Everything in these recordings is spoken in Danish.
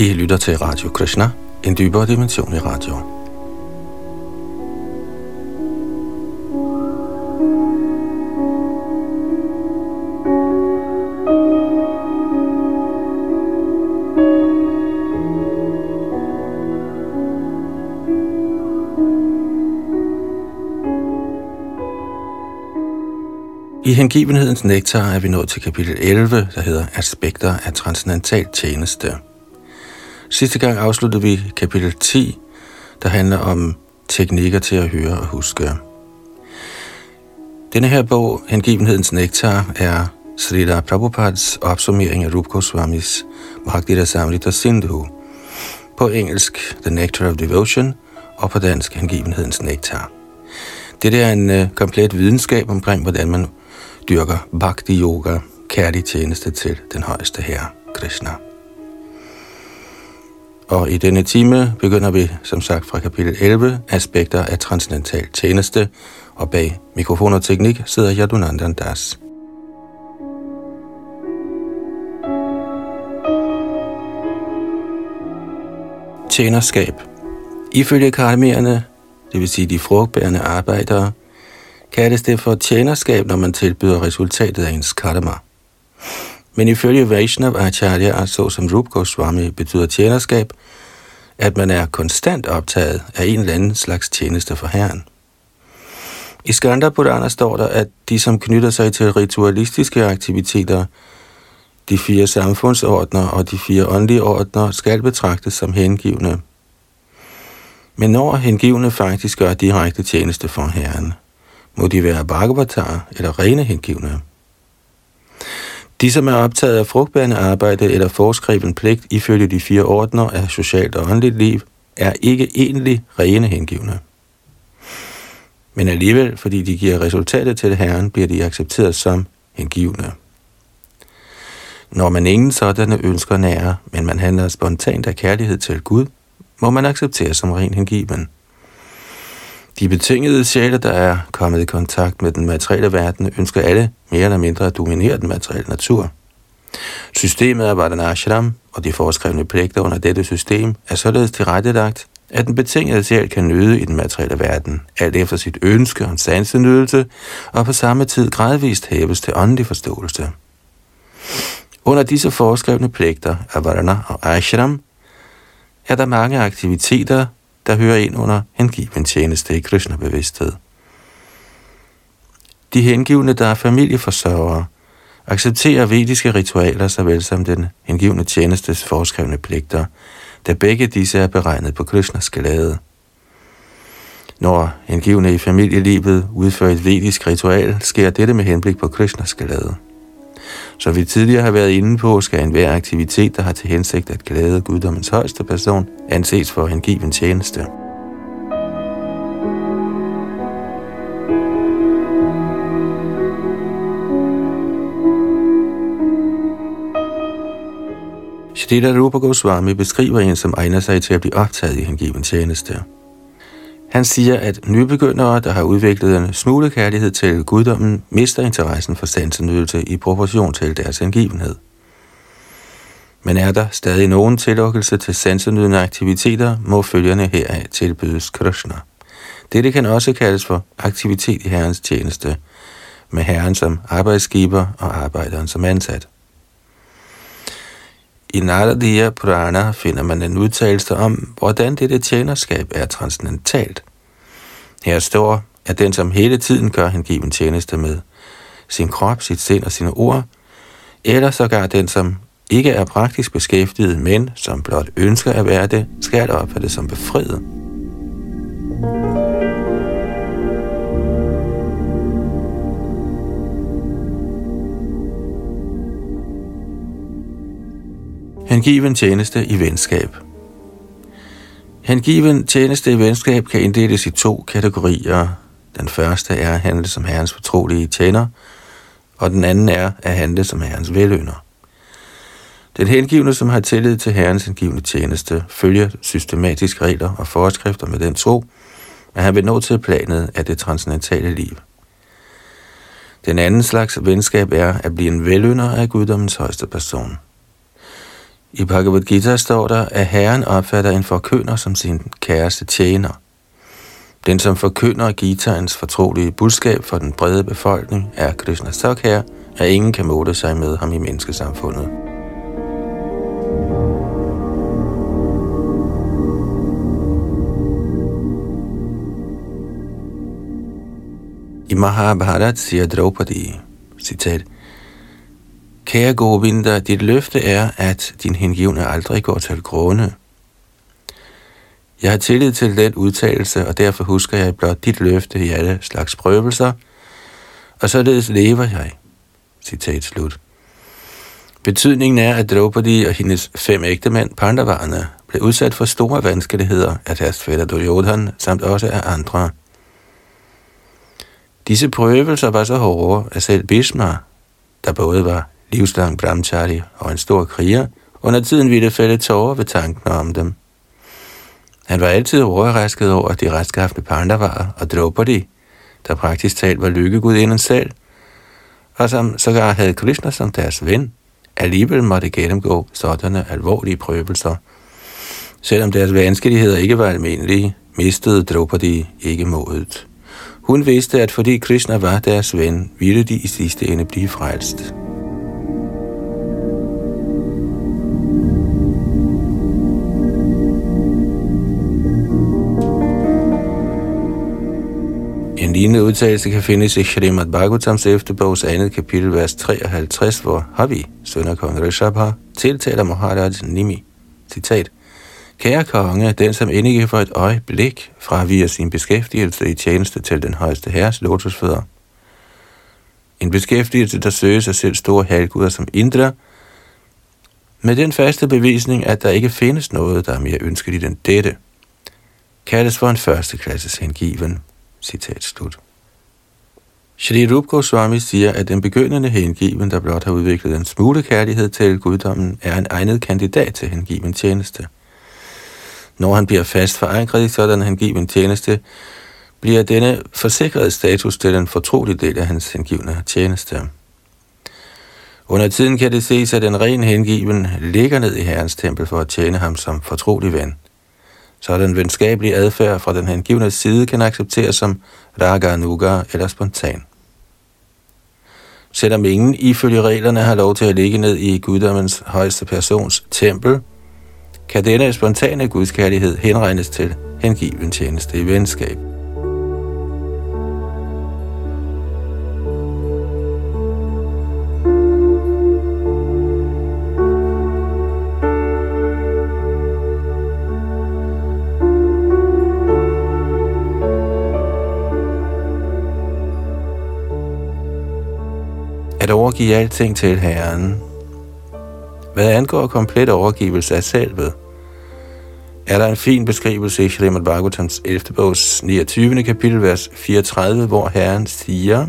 I lytter til Radio Krishna, en dybere dimension i radio. I hengivenhedens nektar er vi nået til kapitel 11, der hedder Aspekter af transcendental tjeneste. Sidste gang afsluttede vi kapitel 10, der handler om teknikker til at høre og huske. Denne her bog, Hengivenhedens Nektar, er Srila Prabhupads opsummering af Rup Goswamis Bhakti Samrita Sindhu, på engelsk The Nectar of Devotion og på dansk Hengivenhedens Nektar. Det er en uh, komplet videnskab omkring, hvordan man dyrker bhakti yoga, kærlig tjeneste til den højeste herre, Krishna. Og i denne time begynder vi, som sagt, fra kapitel 11, aspekter af transcendental tjeneste, og bag mikrofon og teknik sidder Yadunandan Das. Tjenerskab Ifølge karmierne, det vil sige de frugtbærende arbejdere, kaldes det for tjenerskab, når man tilbyder resultatet af ens karma. Men ifølge Vaishnav Acharya, altså såsom Rup Goswami, betyder tjenerskab, at man er konstant optaget af en eller anden slags tjeneste for Herren. I Skanda Purana står der, at de, som knytter sig til ritualistiske aktiviteter, de fire samfundsordner og de fire åndelige ordner, skal betragtes som hengivne. Men når hengivne faktisk gør direkte tjeneste for Herren, må de være bhagavatar eller rene hengivne. De, som er optaget af frugtbærende arbejde eller foreskriven pligt ifølge de fire ordner af socialt og åndeligt liv, er ikke egentlig rene hengivne. Men alligevel, fordi de giver resultatet til Herren, bliver de accepteret som hengivne. Når man ingen sådanne ønsker nærer, men man handler spontant af kærlighed til Gud, må man acceptere som ren hengiven. De betingede sjæle, der er kommet i kontakt med den materielle verden, ønsker alle mere eller mindre at dominere den materielle natur. Systemet af Vardhanashram og de foreskrevne pligter under dette system er således tilrettelagt, at den betingede sjæl kan nyde i den materielle verden, alt efter sit ønske om sansenydelse, og på samme tid gradvist hæves til åndelig forståelse. Under disse foreskrevne pligter af Varna og Ashram er der mange aktiviteter, der hører ind under hengiven tjeneste i Krishna-bevidsthed. De hengivne, der er familieforsørgere, accepterer vediske ritualer såvel som den hengivne tjenestes foreskrevne pligter, da begge disse er beregnet på Krishnas glæde. Når hengivne i familielivet udfører et vedisk ritual, sker dette med henblik på Krishnas glæde. Som vi tidligere har været inde på, skal enhver aktivitet, der har til hensigt at glæde guddommens højeste person, anses for hengiven tjeneste. Shrita Rupa Goswami beskriver en, som egner sig til at blive optaget i hengiven tjeneste. Han siger, at nybegyndere, der har udviklet en smule kærlighed til guddommen, mister interessen for sansenydelse i proportion til deres hengivenhed. Men er der stadig nogen tillukkelse til sansenydende aktiviteter, må følgerne heraf tilbydes Krishna. Dette kan også kaldes for aktivitet i Herrens tjeneste, med Herren som arbejdsgiver og arbejderen som ansat. I Naradiya Purana finder man en udtalelse om, hvordan dette tjenerskab er transcendentalt. Her står, at den, som hele tiden gør hengiven tjeneste med sin krop, sit sind og sine ord, eller sågar den, som ikke er praktisk beskæftiget, men som blot ønsker at være det, skal opfattes som befriet. Hengiven tjeneste i venskab. Hengiven tjeneste i venskab kan inddeles i to kategorier. Den første er at handle som herrens fortrolige tjener, og den anden er at handle som herrens velønder. Den hengivne, som har tillid til herrens hengivne tjeneste, følger systematiske regler og forskrifter med den tro, at han vil nå til planet af det transcendentale liv. Den anden slags venskab er at blive en velønder af guddommens højeste person. I Bhagavad Gita står der, at Herren opfatter en forkynder som sin kæreste tjener. Den, som forkynder Gitaens fortrolige budskab for den brede befolkning, er Krishna så kær, at ingen kan måle sig med ham i menneskesamfundet. I Mahabharat siger Draupadi, citat, Kære Govinda, dit løfte er, at din hengivne aldrig går til grunde. Jeg har tillid til den udtalelse, og derfor husker jeg blot dit løfte i alle slags prøvelser, og således lever jeg. Citat slut. Betydningen er, at Draupadi og hendes fem ægtemænd, Pandavarne, blev udsat for store vanskeligheder af deres fætter Duryodhan, samt også af andre. Disse prøvelser var så hårde, at selv Bhishma, der både var livslang brahmachari og en stor kriger, under tiden ville fælde tårer ved tanken om dem. Han var altid overrasket over de retskaffende pandavarer og Draupadi, der praktisk talt var lykkegudindens selv, og som sågar havde Krishna som deres ven, alligevel måtte gennemgå sådanne alvorlige prøvelser. Selvom deres vanskeligheder ikke var almindelige, mistede Draupadi ikke modet. Hun vidste, at fordi Krishna var deres ven, ville de i sidste ende blive frelst. En lignende udtalelse kan findes i Shrimad Bhagavatams efterbogs andet kapitel, vers 53, hvor Havi, søn af kong Rishabha, tiltaler Maharaj Nimi. Citat. Kære konge, den som end ikke for et øjeblik fraviger sin beskæftigelse i tjeneste til den højeste herres lotusfødder. En beskæftigelse, der søger sig selv store halvguder som Indra, med den faste bevisning, at der ikke findes noget, der er mere ønskeligt end dette, kaldes for en førsteklasses hengiven. Citat slut. Shri Rup Goswami siger, at den begyndende hengiven, der blot har udviklet en smule kærlighed til guddommen, er en egnet kandidat til hengiven tjeneste. Når han bliver fast forankret i sådan hengiven tjeneste, bliver denne forsikrede status til en fortrolig del af hans hengivne tjeneste. Under tiden kan det ses, at den ren hengiven ligger ned i Herrens tempel for at tjene ham som fortrolig ven. Så den venskabelige adfærd fra den hengivne side kan accepteres som raga nuga eller spontan. Selvom ingen ifølge reglerne har lov til at ligge ned i guddommens højeste persons tempel, kan denne spontane gudskærlighed henregnes til hengiven tjeneste i venskab. At overgive alting til Herren hvad angår komplet overgivelse af selvet, er der en fin beskrivelse i Shrimad Bhagavatams 11. bogs 29. kapitel, vers 34, hvor Herren siger,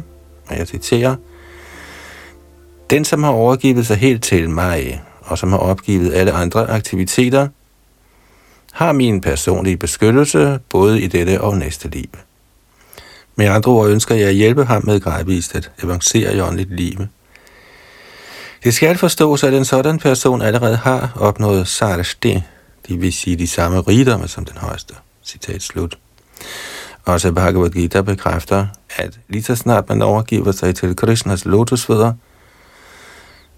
og jeg citerer, Den, som har overgivet sig helt til mig, og som har opgivet alle andre aktiviteter, har min personlige beskyttelse både i dette og næste liv. Med andre ord ønsker jeg at hjælpe ham med gradvist at avancere i åndeligt liv. Det skal forstås, at en sådan person allerede har opnået sarashti, det vil sige de samme rigdomme som den højeste. Citat slut. Også Bhagavad Gita bekræfter, at lige så snart man overgiver sig til Krishnas lotusfødder,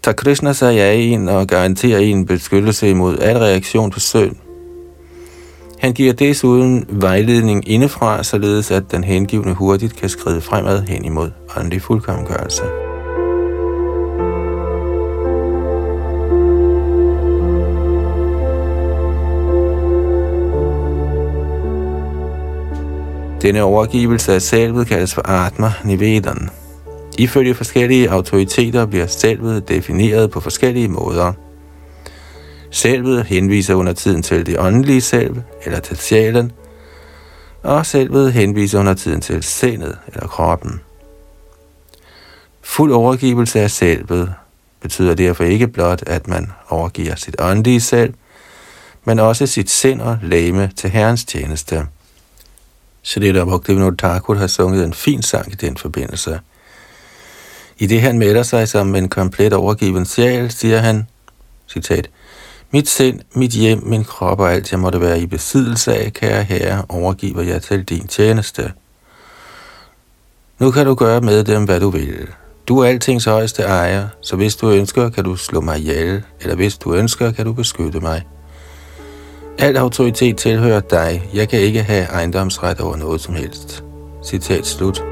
tager Krishna sig af en og garanterer en beskyttelse imod al reaktion på søn. Han giver desuden vejledning indefra, således at den hengivne hurtigt kan skride fremad hen imod åndelig fuldkommengørelse. Denne overgivelse af selvet kaldes for Atma Nivedan. Ifølge forskellige autoriteter bliver selvet defineret på forskellige måder. Selvet henviser under tiden til det åndelige selv, eller til sjælen, og selvet henviser under tiden til sindet, eller kroppen. Fuld overgivelse af selvet betyder derfor ikke blot, at man overgiver sit åndelige selv, men også sit sind og læme til Herrens tjeneste. Shrita Bhaktivinoda Thakur har sunget en fin sang i den forbindelse. I det han melder sig som en komplet overgiven sjæl, siger han, citat, mit sind, mit hjem, min krop og alt, jeg måtte være i besiddelse af, kære herre, overgiver jeg til din tjeneste. Nu kan du gøre med dem, hvad du vil. Du er altings højeste ejer, så hvis du ønsker, kan du slå mig ihjel, eller hvis du ønsker, kan du beskytte mig. Al autoritet tilhører dig. Jeg kan ikke have ejendomsret over noget som helst. Citat slut.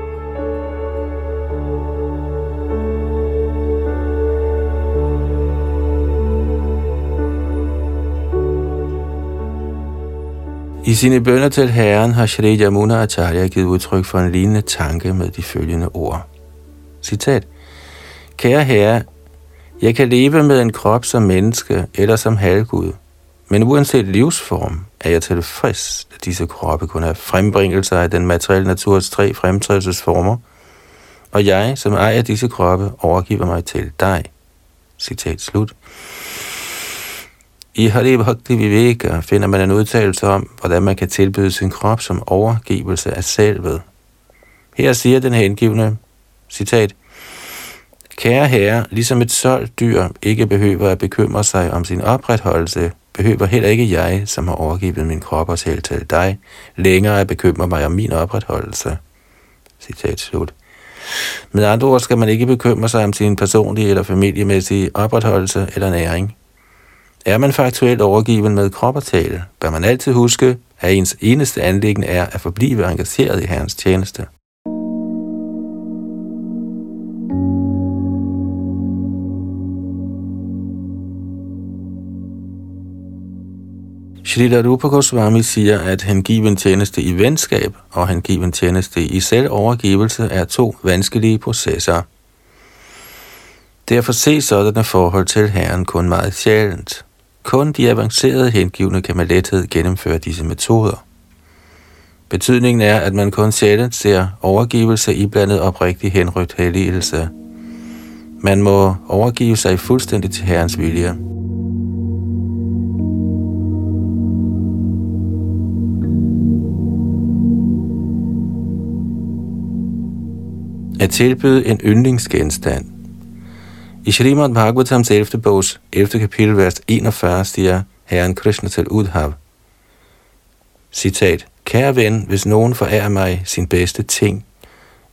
I sine bønder til Herren har Shri Yamuna Acharya givet udtryk for en lignende tanke med de følgende ord. Citat. Kære Herre, jeg kan leve med en krop som menneske eller som halvgud, men uanset livsform er jeg tilfreds, at disse kroppe kun er frembringelser af den materielle naturs tre fremtrædelsesformer, og jeg, som ejer disse kroppe, overgiver mig til dig. Citat slut. I Hari Bhakti Viveka finder man en udtalelse om, hvordan man kan tilbyde sin krop som overgivelse af selvet. Her siger den hengivne, citat, Kære herre, ligesom et solgt dyr ikke behøver at bekymre sig om sin opretholdelse, behøver heller ikke jeg, som har overgivet min krop og selv til dig, længere at bekymre mig om min opretholdelse. Citat slut. Med andre ord skal man ikke bekymre sig om sin personlige eller familiemæssige opretholdelse eller næring. Er man faktuelt overgiven med krop og tale, bør man altid huske, at ens eneste anlæggende er at forblive engageret i Herrens tjeneste. Shrita Rupa Goswami siger, at hengiven tjeneste i venskab og hengiven tjeneste i selvovergivelse er to vanskelige processer. Derfor ses sådanne forhold til Herren kun meget sjældent. Kun de avancerede hengivne kan med lethed gennemføre disse metoder. Betydningen er, at man kun sjældent ser overgivelse i blandet oprigtig henrygt helligelse. Man må overgive sig fuldstændig til Herrens vilje. At tilbyde en yndlingsgenstand – i Shrimad Bhagavatams 11. bogs 11. kapitel, vers 41, siger Herren Krishna til Udhav. Citat. Kære ven, hvis nogen forærer mig sin bedste ting,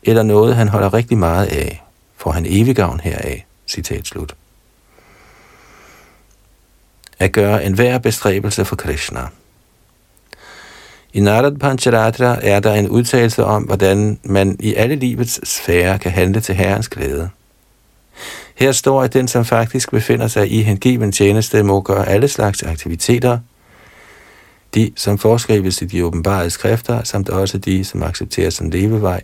eller noget, han holder rigtig meget af, får han evig gavn heraf. Citat slut. At gøre enhver bestræbelse for Krishna. I Narad Pancharatra er der en udtalelse om, hvordan man i alle livets sfære kan handle til Herrens glæde. Her står, at den, som faktisk befinder sig i hengiven tjeneste, må gøre alle slags aktiviteter, de, som foreskrives i de åbenbare skrifter, samt også de, som accepteres som levevej.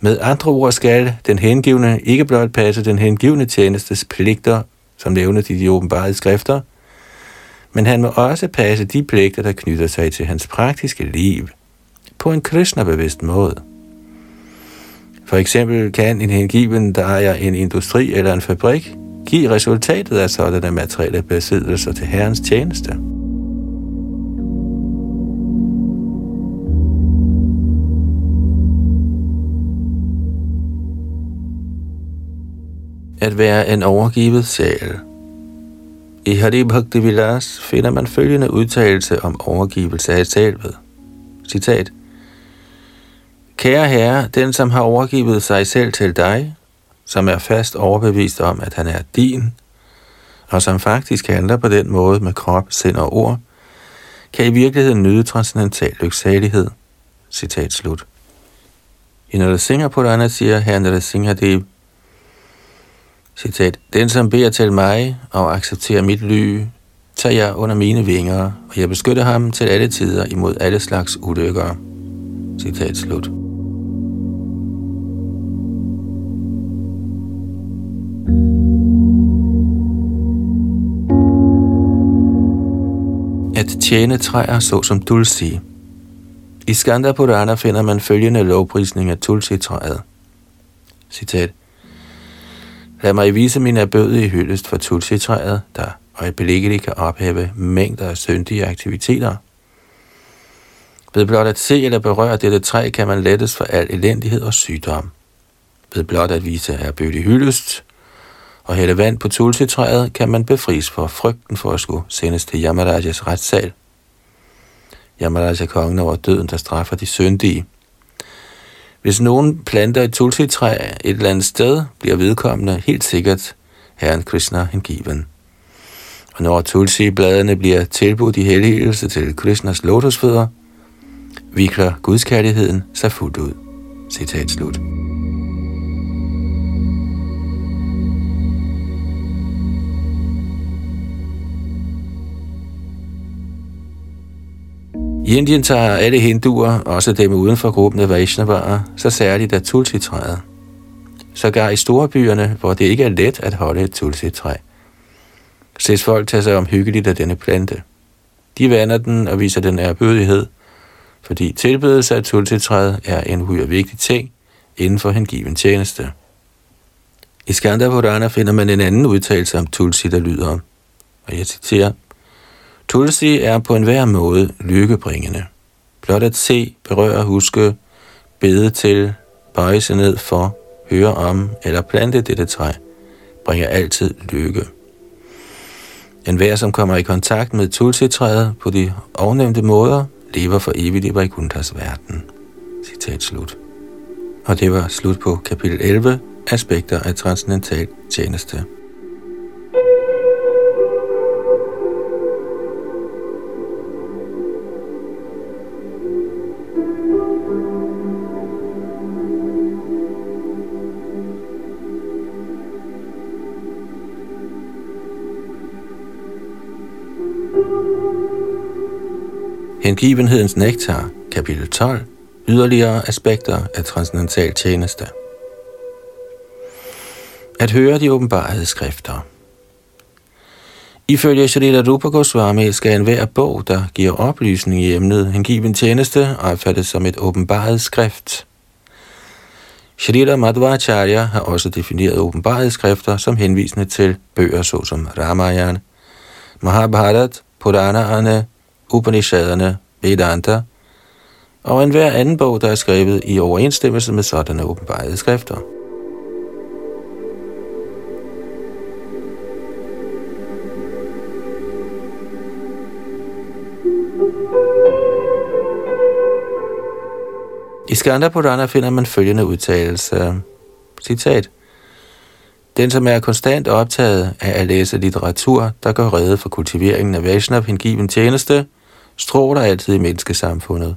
Med andre ord skal den hengivne ikke blot passe den hengivne tjenestes pligter, som nævnes i de åbenbare skrifter, men han må også passe de pligter, der knytter sig til hans praktiske liv, på en kristnerbevidst måde. For eksempel kan en hengiven, der ejer en industri eller en fabrik, give resultatet af sådanne materielle besiddelser til Herrens tjeneste. At være en overgivet sjæl. I Hari Bhakti Vilas finder man følgende udtalelse om overgivelse af selvet. Citat – Kære Herre, den som har overgivet sig selv til dig, som er fast overbevist om, at han er din, og som faktisk handler på den måde med krop, sind og ord, kan i virkeligheden nyde transcendental lyksalighed. Citat slut. I Narasimha Purana siger her Narasimha Dev, citat, Den som beder til mig og accepterer mit ly, tager jeg under mine vinger, og jeg beskytter ham til alle tider imod alle slags ulykker. Citat slut. At tjene træer såsom Tulsi. I Skanda Purana finder man følgende lovprisning af Tulsi-træet. Citat. Lad mig vise min erbødige hyldest for Tulsi-træet, der øjeblikkeligt kan ophæve mængder af syndige aktiviteter. Ved blot at se eller berøre dette træ, kan man lettes for al elendighed og sygdom. Ved blot at vise erbødig hyldest, og hælde vand på tulsitræet, kan man befries for frygten for at skulle sendes til Yamarajas retssal. Yamaraja altså, kongen over døden, der straffer de syndige. Hvis nogen planter et tulsitræ et eller andet sted, bliver vedkommende helt sikkert Herren Krishna hengiven. Og når tulsi-bladene bliver tilbudt i helligelse til Krishnas lotusfødder, vikler gudskærligheden sig fuldt ud. Citat slut. I Indien tager alle hinduer, også dem uden for gruppen af Vaishnavaer, så særligt af tulsi-træet. Sågar i store byerne, hvor det ikke er let at holde et tulsi-træ, ses folk tage sig om hyggeligt af denne plante. De vander den og viser den erbødighed, fordi tilbedelse af tulsi-træet er en uhyre vigtig ting inden for hengiven tjeneste. I Skanda Purana finder man en anden udtalelse om Tulsi, der lyder, og jeg citerer, Tulsi er på enhver måde lykkebringende. Blot at se, berøre, huske, bede til, bøje sig ned for, høre om eller plante dette træ, bringer altid lykke. En hver, som kommer i kontakt med tulsitræet på de ovennævnte måder, lever for evigt i Vaikunthas verden. Citat slut. Og det var slut på kapitel 11, aspekter af transcendental tjeneste. Hengivenhedens nektar, kapitel 12, yderligere aspekter af transcendental tjeneste. At høre de åbenbarede skrifter. Ifølge Shalila Rupa Goswami skal enhver bog, der giver oplysning i emnet hengiven tjeneste, opfattes som et åbenbaret skrift. Shalila Madhvacharya har også defineret åbenbarede skrifter som henvisende til bøger såsom Ramayana, Mahabharat, Puranaerne, Upanishaderne, Vedanta og enhver anden bog, der er skrevet i overensstemmelse med sådanne åbenbarede skrifter. I Skanda Purana finder man følgende udtalelse. Citat. Den, som er konstant optaget af at læse litteratur, der gør redde for kultiveringen af Vaishnav hengiven tjeneste, stråler altid i menneskesamfundet.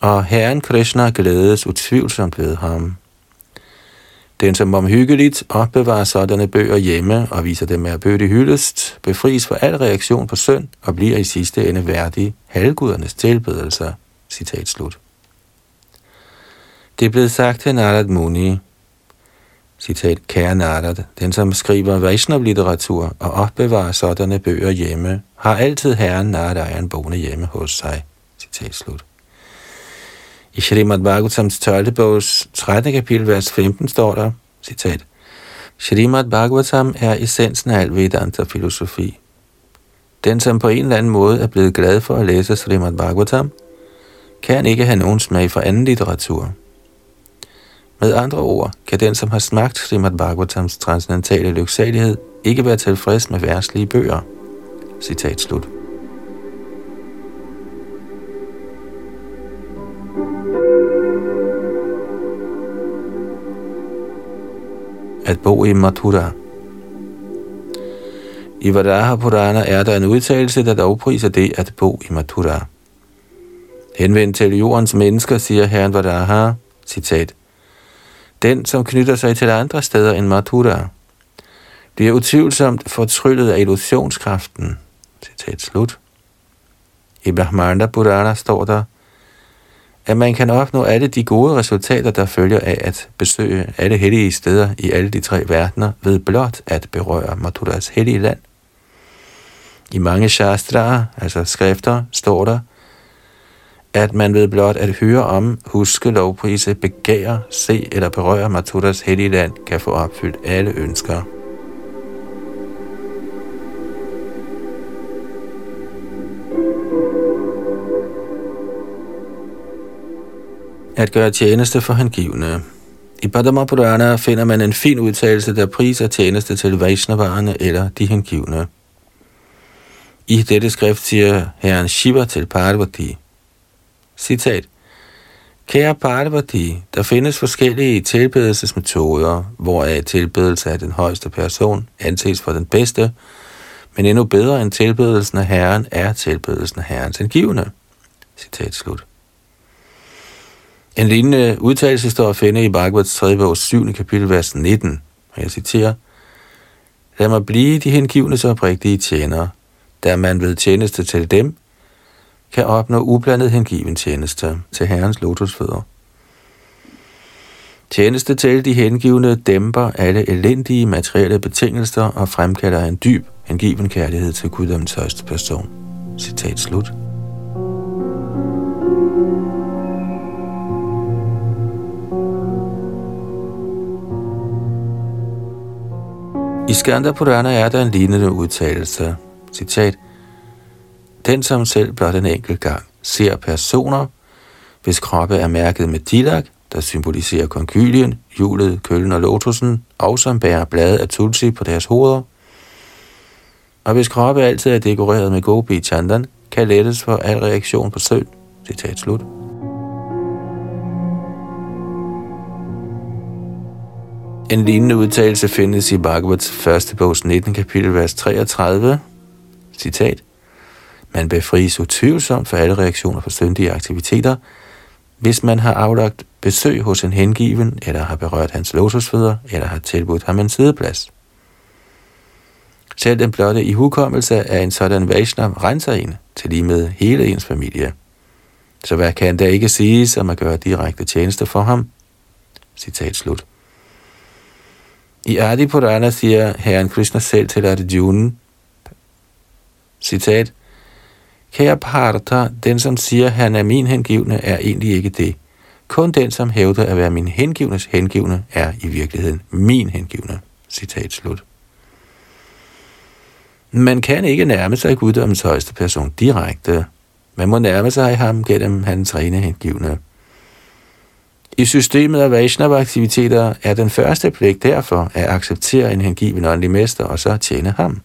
Og Herren Krishna glædes utvivlsomt ved ham. Den, som omhyggeligt opbevarer sådanne bøger hjemme og viser dem med bøde hyldest, befries for al reaktion på synd og bliver i sidste ende værdig halvgudernes tilbedelser. Citat slut. Det er blevet sagt til Narad Muni, citat, kære Nardat, den som skriver Vaishnav-litteratur og opbevarer sådanne bøger hjemme, har altid herren Nardajan boende hjemme hos sig. Citat slut. I Shrimad Bhagavatams 12. bogs 13. kapitel, vers 15 står der, citat, Shrimad Bhagavatam er essensen af al Vedanta-filosofi. Den, som på en eller anden måde er blevet glad for at læse Srimad Bhagavatam, kan ikke have nogen smag for anden litteratur. Med andre ord kan den, som har smagt Srimad Bhagavatams transcendentale lyksalighed, ikke være tilfreds med værtslige bøger. Citat slut. At bo i Mathura I Varaha Purana er der en udtalelse, der lovpriser det at bo i Mathura. Henvendt til jordens mennesker, siger herren Varaha, citat, den, som knytter sig til andre steder end Mathura, bliver utvivlsomt fortryllet af illusionskraften. Citat slut. I Brahmanda Purana står der, at man kan opnå alle de gode resultater, der følger af at besøge alle hellige steder i alle de tre verdener, ved blot at berøre Mathuras hellige land. I mange shastraer, altså skrifter, står der, at man ved blot at høre om, huske, lovprise, begære, se eller berøre Mathuras hellige land, kan få opfyldt alle ønsker. At gøre tjeneste for hengivne. I Padma Purana finder man en fin udtalelse, der priser tjeneste til Vaishnavarerne eller de hengivne. I dette skrift siger herren Shiva til Parvati, citat, Kære Parvati, der findes forskellige tilbedelsesmetoder, hvoraf tilbedelse af den højeste person anses for den bedste, men endnu bedre end tilbedelsen af Herren er tilbedelsen af Herrens angivende. Citat slut. En lignende udtalelse står at finde i Bhagavats 3. bog 7. kapitel, vers 19, og jeg citerer, Lad mig blive de hengivne så oprigtige tjenere, da man ved tjeneste til dem, kan opnå ublandet hengiven tjeneste til Herrens lotusfødder. Tjeneste til de hengivne dæmper alle elendige materielle betingelser og fremkalder en dyb hengiven kærlighed til guddommens højeste person. Citat slut. I Skanda Purana er der en lignende udtalelse. Citat. Den, som selv blot en enkelt gang ser personer, hvis kroppe er mærket med dilak, der symboliserer konkylien, hjulet, køllen og lotusen, og som bærer blade af tulsi på deres hoveder. Og hvis kroppe altid er dekoreret med gobi chandan, kan lettes for al reaktion på søl. Citat slut. En lignende udtalelse findes i Bhagavats første bogs 19. kapitel, vers 33. Citat. Man befries utvivlsomt for alle reaktioner på syndige aktiviteter, hvis man har aflagt besøg hos en hengiven, eller har berørt hans lotusfødder, eller har tilbudt ham en sideplads. Selv den blotte i hukommelse af en sådan Vaishnav renser en, til lige med hele ens familie. Så hvad kan der ikke siges om at gøre direkte tjeneste for ham? Citat slut. I Adi Purana siger Herren Krishna selv til Arjuna, citat, Kære parter, den som siger, han er min hengivne, er egentlig ikke det. Kun den, som hævder at være min hengivnes hengivne, er i virkeligheden min hengivne. Citat slut. Man kan ikke nærme sig guddommens højeste person direkte. Man må nærme sig ham gennem hans rene hengivne. I systemet af Vaishnava-aktiviteter er den første pligt derfor at acceptere en hengiven åndelig mester og så tjene ham.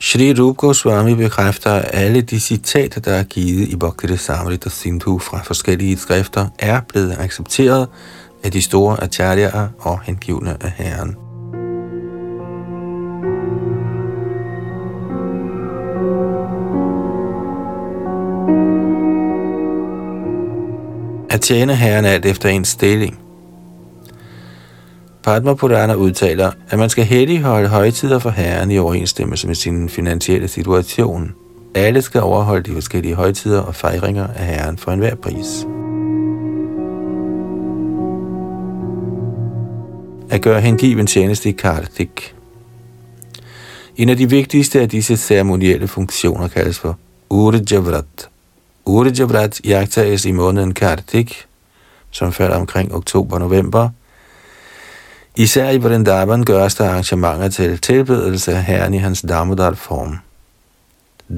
Shri Rup Goswami bekræfter, at alle de citater, der er givet i Bhakti Samrita Sindhu fra forskellige skrifter, er blevet accepteret af de store acharyaer og hengivne af Herren. At tjene Herren alt efter ens stilling. Padma Purana udtaler, at man skal holde højtider for Herren i overensstemmelse med sin finansielle situation. Alle skal overholde de forskellige højtider og fejringer af Herren for enhver pris. At gøre hengiven tjeneste i Kartik. En af de vigtigste af disse ceremonielle funktioner kaldes for Urjavrat. Urjavrat jagtages i måneden Kartik, som falder omkring oktober-november – Især i Vrindavan gøres der arrangementer til tilbedelse af Herren i hans Damodar-form.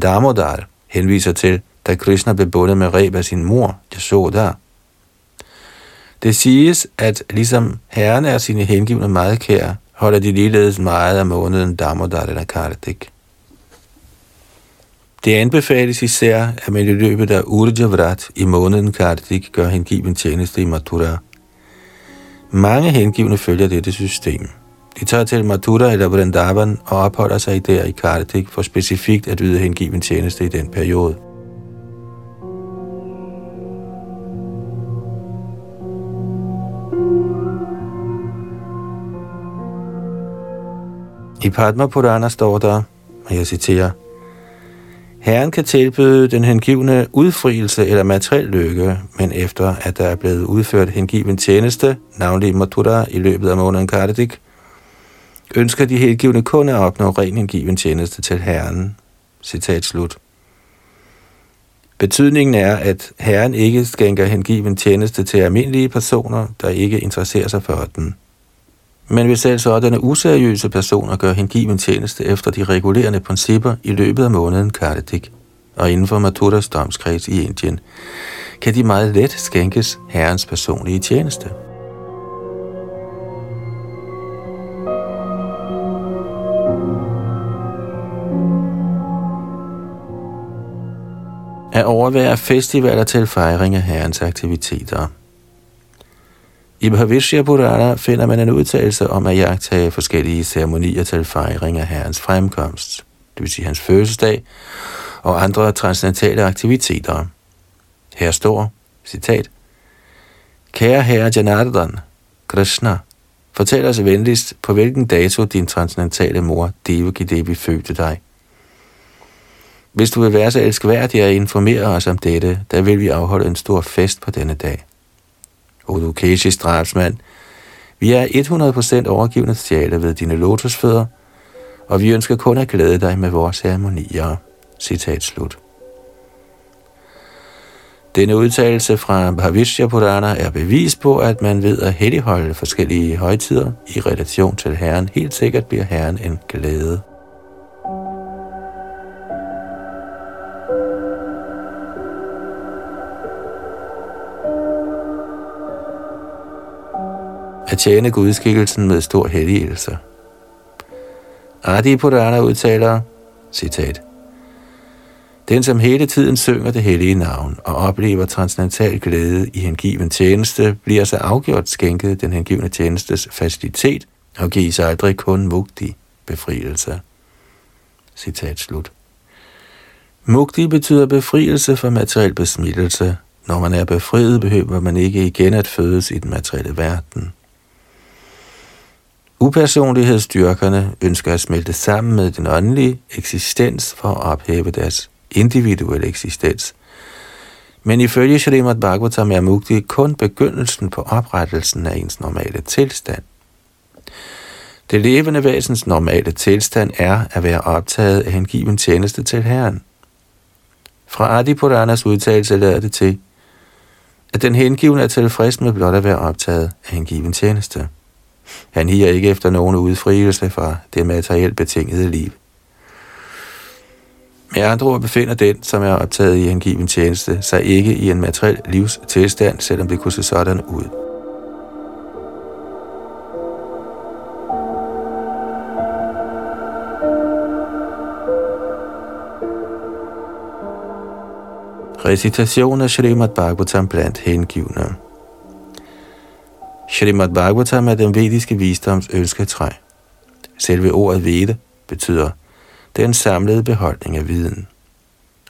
Damodar henviser til, da Krishna blev bundet med reb af sin mor, Yashoda. Det siges, at ligesom Herren er sine hengivne meget kære, holder de ligeledes meget af måneden Damodar eller Kartik. Det anbefales især, at man i løbet af Urjavrat i måneden Kartik gør hengiven tjeneste i Mathura – mange hengivne følger dette system. De tager til Mathura eller Vrindavan og opholder sig der i Kartik for specifikt at yde hengiven tjeneste i den periode. I Padma Purana står der, og jeg citerer, Herren kan tilbyde den hengivne udfrielse eller materiel lykke, men efter at der er blevet udført hengiven tjeneste, navnlig Mathura i løbet af måneden Kardik, ønsker de hengivne kun at opnå ren hengiven tjeneste til Herren. Citat slut. Betydningen er, at Herren ikke skænker hengiven tjeneste til almindelige personer, der ikke interesserer sig for den. Men hvis selv altså denne useriøse personer gør hengiven tjeneste efter de regulerende principper i løbet af måneden Kartik og inden for Mathuras domskreds i Indien, kan de meget let skænkes Herrens personlige tjeneste. At overvære festivaler til fejring af Herrens aktiviteter – i Bhavishya Purana finder man en udtalelse om at jagtage forskellige ceremonier til fejring af Herrens fremkomst, det vil sige hans fødselsdag, og andre transcendentale aktiviteter. Her står, citat, Kære herre Janardhan, Krishna, fortæl os venligst, på hvilken dato din transcendentale mor Devaki Devi fødte dig. Hvis du vil være så elskværdig at informere os om dette, der vil vi afholde en stor fest på denne dag. Udukeshis drabsmand, vi er 100% overgivende sjæle ved dine lotusfødder, og vi ønsker kun at glæde dig med vores ceremonier. Citat slut. Denne udtalelse fra Bhavishya Purana er bevis på, at man ved at helligholde forskellige højtider i relation til Herren helt sikkert bliver Herren en glæde. At tjene gudskikkelsen med stor helligelse. Adi Purana udtaler, citat, den, som hele tiden synger det hellige navn og oplever transcendental glæde i hengiven tjeneste, bliver så afgjort skænket den hengivne tjenestes facilitet og gives aldrig kun mugtig befrielse. Citat slut. Mugti betyder befrielse fra materiel besmittelse. Når man er befriet, behøver man ikke igen at fødes i den materielle verden. Upersonlighedsstyrkerne ønsker at smelte sammen med den åndelige eksistens for at ophæve deres individuelle eksistens. Men ifølge Srimad Bhagavatam er mukti kun begyndelsen på oprettelsen af ens normale tilstand. Det levende væsens normale tilstand er at være optaget af hengiven tjeneste til Herren. Fra Adi Puranas udtalelse lader det til, at den hengivne er tilfreds med blot at være optaget af hengiven tjeneste. Han higer ikke efter nogen udfrielse fra det materielt betingede liv. Med andre ord befinder den, som er optaget i hengiven tjeneste, sig ikke i en materiel livstilstand, selvom det kunne se sådan ud. Recitation af Srimad Bhagavatam blandt hengivne. Shrimad Bhagavatam er den vediske visdoms ønsketræ. Selve ordet vede betyder den samlede beholdning af viden.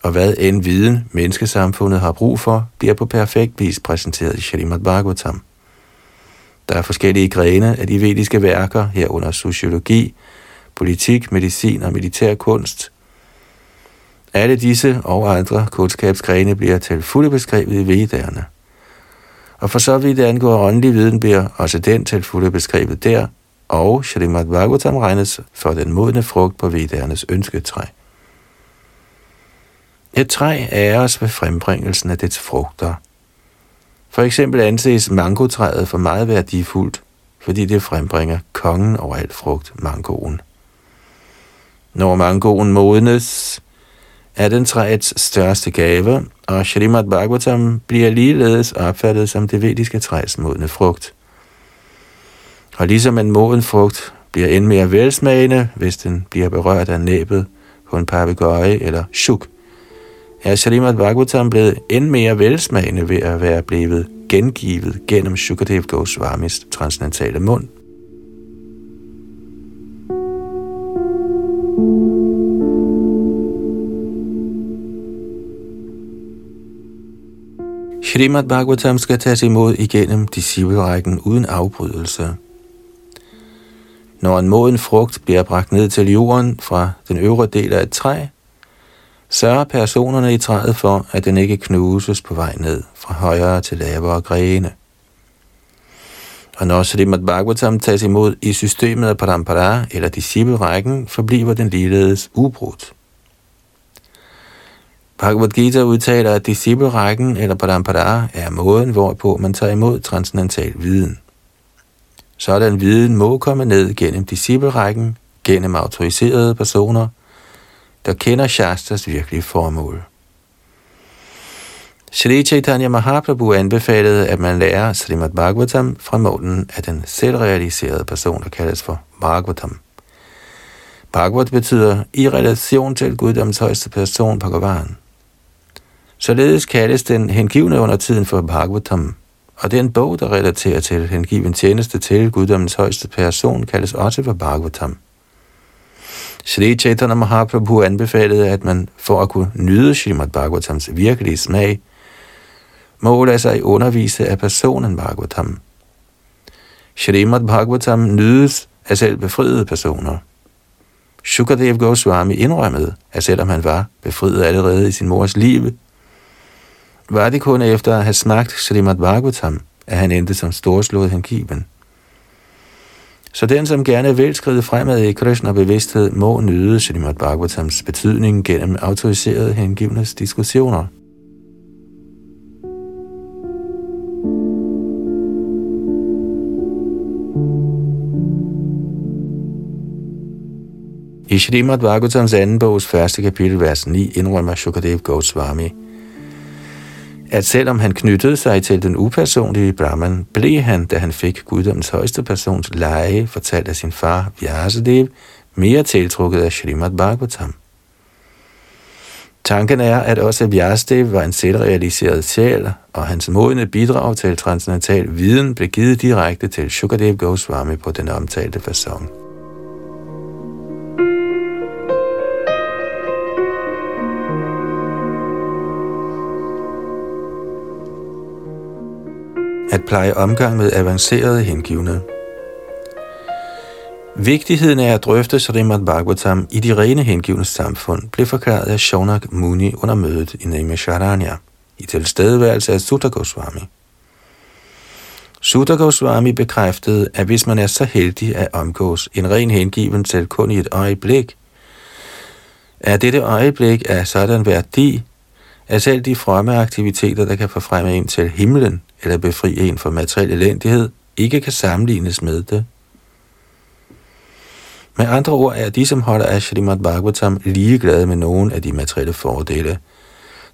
Og hvad end viden menneskesamfundet har brug for, bliver på perfekt vis præsenteret i Shrimad Bhagavatam. Der er forskellige grene af de vediske værker, herunder sociologi, politik, medicin og militær kunst. Alle disse og andre kundskabsgrene bliver til fulde beskrevet i vedderne og for så vidt angår åndelig viden, bliver også den til fulde beskrevet der, og Srimad Bhagavatam regnes for den modne frugt på vedernes ønsketræ. Et træ æres ved frembringelsen af dets frugter. For eksempel anses mangotræet for meget værdifuldt, fordi det frembringer kongen over alt frugt, mangoen. Når mangoen modnes, er den træets største gave, og Srimad Bhagavatam bliver ligeledes opfattet som det vediske træs modne frugt. Og ligesom en moden frugt bliver end mere velsmagende, hvis den bliver berørt af næbet på en papegøje eller shuk, er Srimad Bhagavatam blevet end mere velsmagende ved at være blevet gengivet gennem Shukadev Goswamis transcendentale mund. Srimad Bhagavatam skal tages imod igennem disciplerækken uden afbrydelse. Når en moden frugt bliver bragt ned til jorden fra den øvre del af et træ, sørger personerne i træet for, at den ikke knuses på vej ned fra højere til lavere grene. Og når Srimad Bhagavatam tages imod i systemet af Parampara eller disciplerækken, forbliver den ligeledes ubrudt. Bhagavad Gita udtaler, at disciplerækken eller parampara er måden, hvorpå man tager imod transcendental viden. Sådan viden må komme ned gennem disciplerækken, gennem autoriserede personer, der kender Shastras virkelige formål. Sri Chaitanya Mahaprabhu anbefalede, at man lærer Srimad Bhagavatam fra målen af den selvrealiserede person, der kaldes for Bhagavatam. Bhagavat betyder i relation til Guddoms højeste person, Bhagavan. Således kaldes den hengivne under tiden for Bhagavatam, og den bog, der relaterer til hengiven tjeneste til guddommens højeste person, kaldes også for Bhagavatam. Sri Chaitanya Mahaprabhu anbefalede, at man for at kunne nyde Srimad Bhagavatams virkelige smag, må lade sig undervise af personen Bhagavatam. Srimad Bhagavatam nydes af selv befriede personer. Shukadev Goswami indrømmede, at selvom han var befriet allerede i sin mors liv, var det kun efter at have smagt Srimad Bhagavatam, at han endte som storslået hengiven. Så den, som gerne vil skride fremad i Krishna bevidsthed, må nyde Srimad Bhagavatams betydning gennem autoriserede hengivnes diskussioner. I Srimad Bhagavatams anden bogs første kapitel, vers 9, indrømmer Shukadev Goswami, at selvom han knyttede sig til den upersonlige Brahman, blev han, da han fik guddommens højeste persons leje, fortalt af sin far Vyasadev, mere tiltrukket af Srimad Bhagavatam. Tanken er, at også Vyasadev var en selvrealiseret sjæl, og hans modne bidrag til transcendental viden blev givet direkte til Shukadev Goswami på den omtalte fasong. At pleje omgang med avancerede hengivne. Vigtigheden af at drøfte Srimad Bhagavatam i de rene hengivne samfund blev forklaret af Shonak Muni under mødet i Naimisharanya i tilstedeværelse af Sutta Goswami. Sutta Goswami bekræftede, at hvis man er så heldig at omgås en ren hengiven selv kun i et øjeblik, er dette øjeblik af sådan værdi, at selv de fromme aktiviteter, der kan forfremme en til himlen, eller befri en fra materiel elendighed, ikke kan sammenlignes med det. Med andre ord er de, som holder af Srimad Bhagavatam, ligeglade med nogen af de materielle fordele,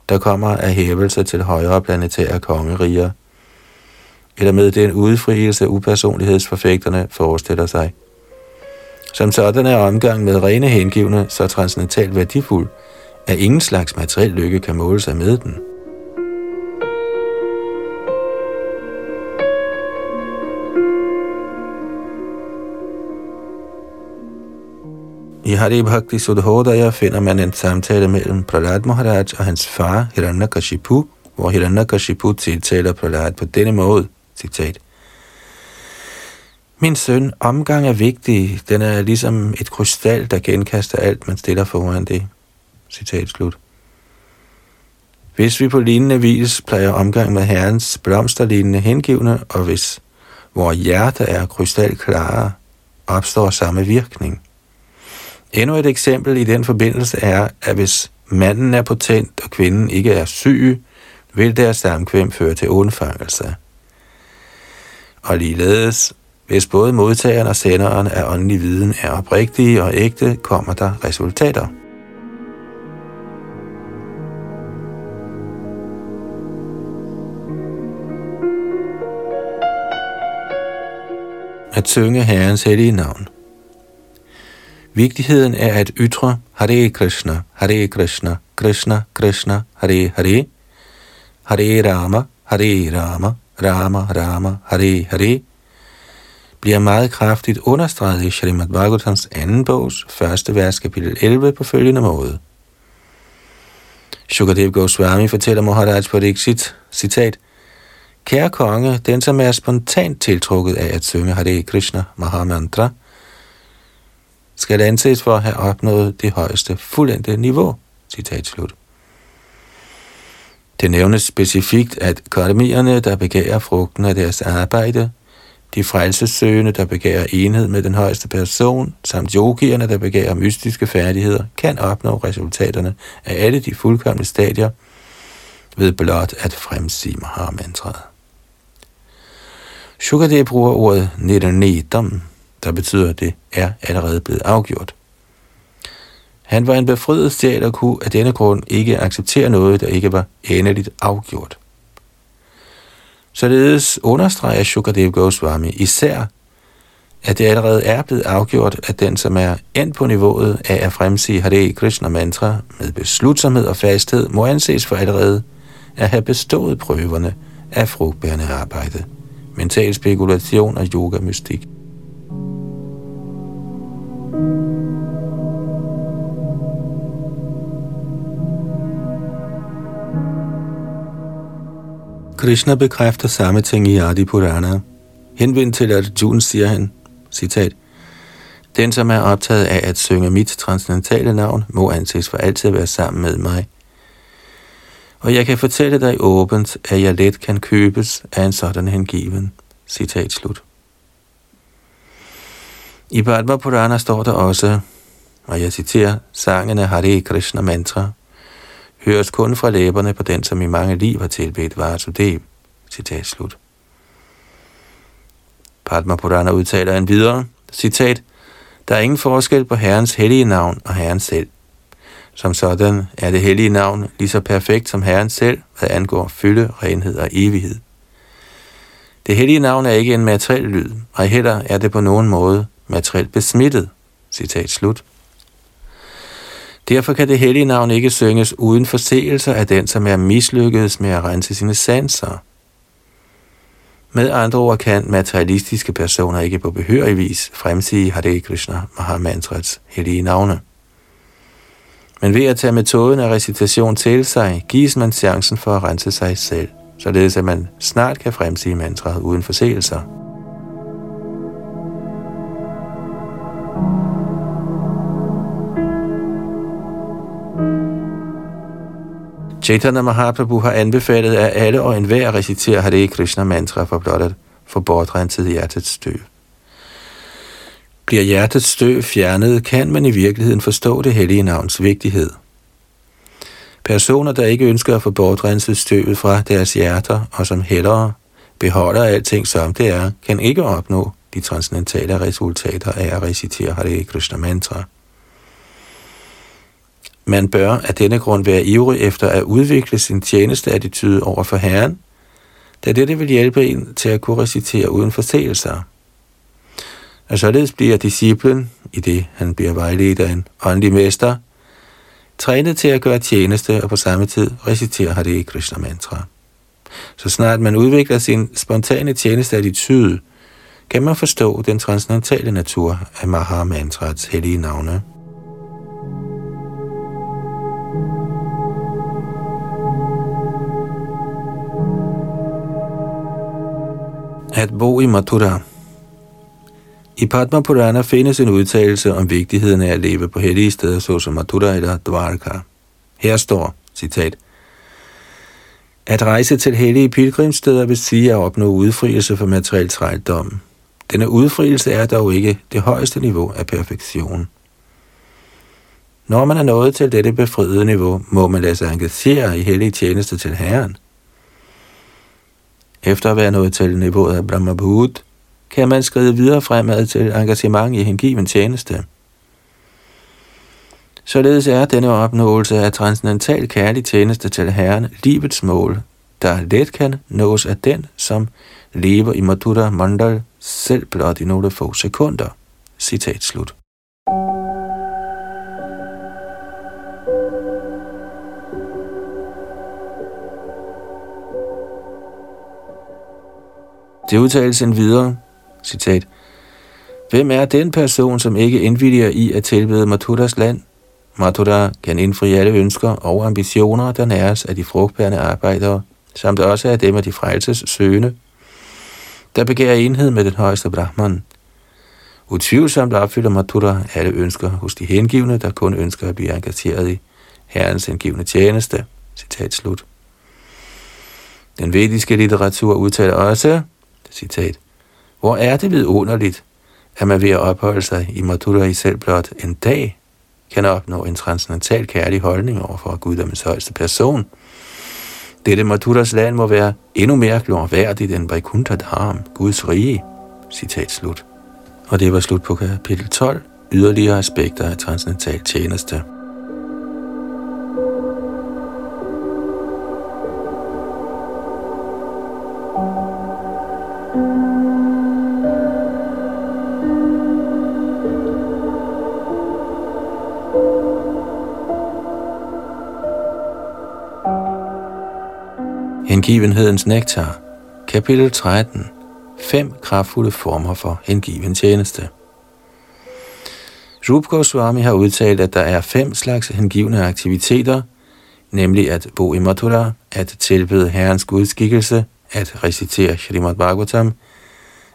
der kommer af hævelse til højere planetære kongeriger, eller med den udfrielse upersonlighedsforfægterne forestiller sig. Som sådan er omgang med rene hengivne så transcendentalt værdifuld, at ingen slags materiel lykke kan måle sig med den. I Hari Bhakti Sudhodaya finder man en samtale mellem Prahlad Maharaj og hans far Hiranyakashipu, hvor Hiranyakashipu tiltaler Prahlad på denne måde, citat. Min søn, omgang er vigtig. Den er ligesom et krystal, der genkaster alt, man stiller foran det. Citat slut. Hvis vi på lignende vis plejer omgang med Herrens blomsterlignende hengivne, og hvis vores hjerte er krystalklare, opstår samme virkning. Endnu et eksempel i den forbindelse er, at hvis manden er potent og kvinden ikke er syg, vil deres samkvem føre til undfangelse. Og ligeledes, hvis både modtageren og senderen af åndelig viden er oprigtige og ægte, kommer der resultater. At synge Herrens hellige navn. Vigtigheden er at ytre Hare Krishna, Hare Krishna, Krishna Krishna, Hare Hare, Hare Rama, Hare Rama, Rama Rama, Hare Hare, bliver meget kraftigt understreget i Srimad Bhagavatams anden bogs første vers kapitel 11 på følgende måde. Shukadev Goswami fortæller Maharaj Pariksit, citat, Kære konge, den som er spontant tiltrukket af at synge Hare Krishna Mahamantra – skal anses for at have opnået det højeste fuldendte niveau. Citat slut. Det nævnes specifikt, at karmierne, der begærer frugten af deres arbejde, de frelsesøgende, der begærer enhed med den højeste person, samt yogierne, der begærer mystiske færdigheder, kan opnå resultaterne af alle de fuldkommende stadier ved blot at fremsige Mahamantraet. Shukadev bruger ordet nidam, der betyder, at det er allerede blevet afgjort. Han var en befriet sjæl og kunne af denne grund ikke acceptere noget, der ikke var endeligt afgjort. Således understreger Shukadev Goswami især, at det allerede er blevet afgjort, at den, som er endt på niveauet af at fremsige Hare Krishna mantra med beslutsomhed og fasthed, må anses for allerede at have bestået prøverne af frugtbærende arbejde, mental spekulation og yoga-mystik. Krishna bekræfter samme ting i Adi Purana. Henvendt til Arjuna siger han, citat, Den, som er optaget af at synge mit transcendentale navn, må anses for altid at være sammen med mig. Og jeg kan fortælle dig åbent, at jeg let kan købes af en sådan hengiven. Citat slut. I Padma Purana står der også, og jeg citerer, sangen af Hare Krishna mantra, høres kun fra læberne på den, som i mange liv har tilbedt Vasudev. Citat slut. Padma Purana udtaler en videre, citat, der er ingen forskel på Herrens hellige navn og Herren selv. Som sådan er det hellige navn lige så perfekt som Herren selv, hvad angår fylde, renhed og evighed. Det hellige navn er ikke en materiel lyd, og heller er det på nogen måde materielt besmittet. Citat slut. Derfor kan det hellige navn ikke synges uden forseelser af den, som er mislykkedes med at rense sine sanser. Med andre ord kan materialistiske personer ikke på behørig vis fremsige Hare Krishna Mahamantrats hellige navne. Men ved at tage metoden af recitation til sig, gives man chancen for at rense sig selv, således at man snart kan fremsige mantraet uden forseelser. Chaitanya Mahaprabhu har anbefalet, at alle og enhver reciterer Hare Krishna mantra for blot at få bortrenset hjertets støv. Bliver hjertets støv fjernet, kan man i virkeligheden forstå det hellige navns vigtighed. Personer, der ikke ønsker at få bortrenset støvet fra deres hjerter, og som hellere beholder alting som det er, kan ikke opnå de transcendentale resultater af at recitere Hare Krishna mantra. Man bør af denne grund være ivrig efter at udvikle sin tjenesteattitude over for Herren, da dette vil hjælpe en til at kunne recitere uden forseelser. Og således bliver disciplen, i det han bliver vejledt af en åndelig mester, trænet til at gøre tjeneste og på samme tid recitere Hare Krishna mantra. Så snart man udvikler sin spontane tjenesteattitude, kan man forstå den transcendentale natur af Mahamantrats hellige navne. At bo i Mathura I Padma Purana findes en udtalelse om vigtigheden af at leve på hellige steder, såsom Mathura eller Dvarka. Her står, citat, At rejse til hellige pilgrimsteder vil sige at opnå udfrielse for materiel trældom. Denne udfrielse er dog ikke det højeste niveau af perfektion. Når man er nået til dette befriede niveau, må man lade sig engagere i hellige tjeneste til Herren. Efter at være nået til niveauet af Brahmabhut, kan man skride videre fremad til engagement i hengiven tjeneste. Således er denne opnåelse af transcendental kærlig tjeneste til Herren livets mål, der let kan nås af den, som lever i Madhura Mandal selv blot i nogle få sekunder. Citat slut. Det udtales en videre, citat, Hvem er den person, som ikke indvilliger i at tilbede Mathuras land? Mathura kan indfri alle ønsker og ambitioner, der næres af de frugtbærende arbejdere, samt også af dem af de frelses søgende, der begærer enhed med den højeste Brahman. Utvivlsomt opfylder Mathura alle ønsker hos de hengivne, der kun ønsker at blive engageret i Herrens hengivne tjeneste. Citat slut. Den vediske litteratur udtaler også, citat, Hvor er det vidunderligt, at man ved at opholde sig i Mathura i selv blot en dag, kan opnå en transcendental kærlig holdning over for Guddommens højeste person. Dette Mathuras land må være endnu mere glorværdigt end Vaikuntha Dham, Guds rige. Citat slut. Og det var slut på kapitel 12, yderligere aspekter af transcendental tjeneste. Hengivenhedens nektar, kapitel 13. Fem kraftfulde former for hengiven tjeneste. Rup Goswami har udtalt, at der er fem slags hengivne aktiviteter, nemlig at bo i Mathura, at tilbede Herrens gudskikkelse, at recitere Srimad Bhagavatam,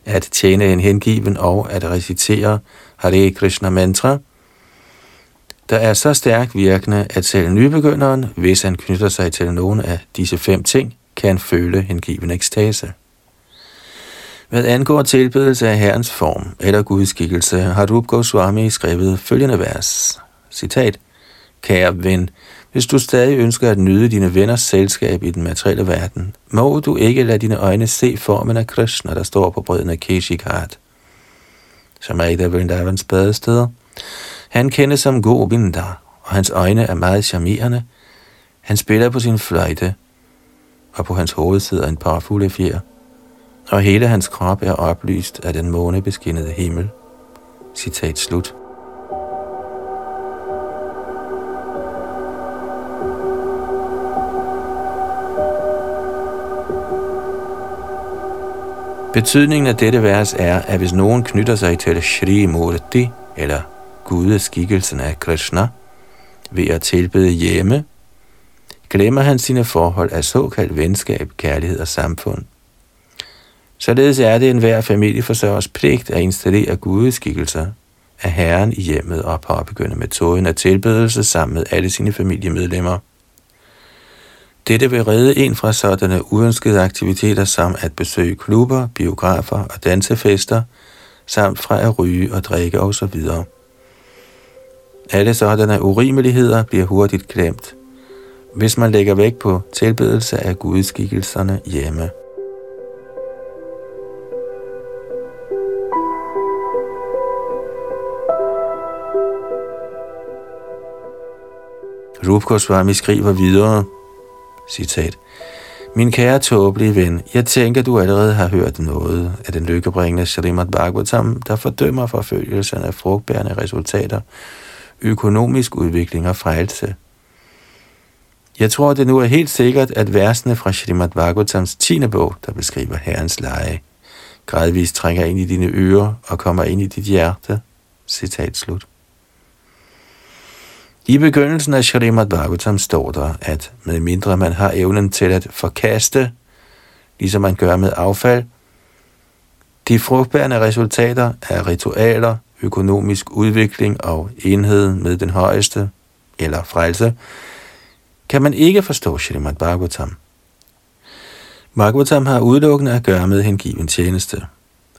at tjene en hengiven og at recitere Hare Krishna mantra, der er så stærkt virkende, at selv nybegynderen, hvis han knytter sig til nogen af disse fem ting, kan føle hengiven ekstase. Hvad angår tilbedelse af Herrens form eller gudskikkelse, har Rup Goswami skrevet følgende vers. Citat. Kære ven, hvis du stadig ønsker at nyde dine venners selskab i den materielle verden, må du ikke lade dine øjne se formen af Krishna, der står på bredden af Keshikart. Som er et af Vrindavans badesteder. Han kendes som Govinda, og hans øjne er meget charmerende. Han spiller på sin fløjte, og på hans hoved sidder en par fulde fjer, og hele hans krop er oplyst af den månebeskinnede himmel. Citat slut. Betydningen af dette vers er, at hvis nogen knytter sig til Shri Murti, eller gudeskikkelsen af Krishna, ved at tilbede hjemme, glemmer han sine forhold af såkaldt venskab, kærlighed og samfund. Således er det enhver familieforsørgers pligt at installere gudeskikkelser af Herren i hjemmet og påbegynde metoden af tilbedelse sammen med alle sine familiemedlemmer. Dette vil redde en fra sådanne uønskede aktiviteter som at besøge klubber, biografer og dansefester, samt fra at ryge og drikke osv. Alle sådanne urimeligheder bliver hurtigt glemt, hvis man lægger vægt på tilbedelse af gudskikkelserne hjemme. Rup Goswami skriver videre, citat, Min kære tåbelige ven, jeg tænker, du allerede har hørt noget af den lykkebringende Srimad Bhagavatam, der fordømmer forfølgelsen af frugtbærende resultater, økonomisk udvikling og frelse. Jeg tror, det nu er helt sikkert, at versene fra Srimad Bhagavatams 10. bog, der beskriver Herrens leje, gradvist trænger ind i dine ører og kommer ind i dit hjerte. Citat slut. I begyndelsen af Srimad Bhagavatam står der, at medmindre man har evnen til at forkaste, ligesom man gør med affald, de frugtbærende resultater af ritualer, økonomisk udvikling og enhed med den højeste, eller frelse, kan man ikke forstå Srimad Bhagavatam. Bhagavatam har udelukkende at gøre med hengiven tjeneste.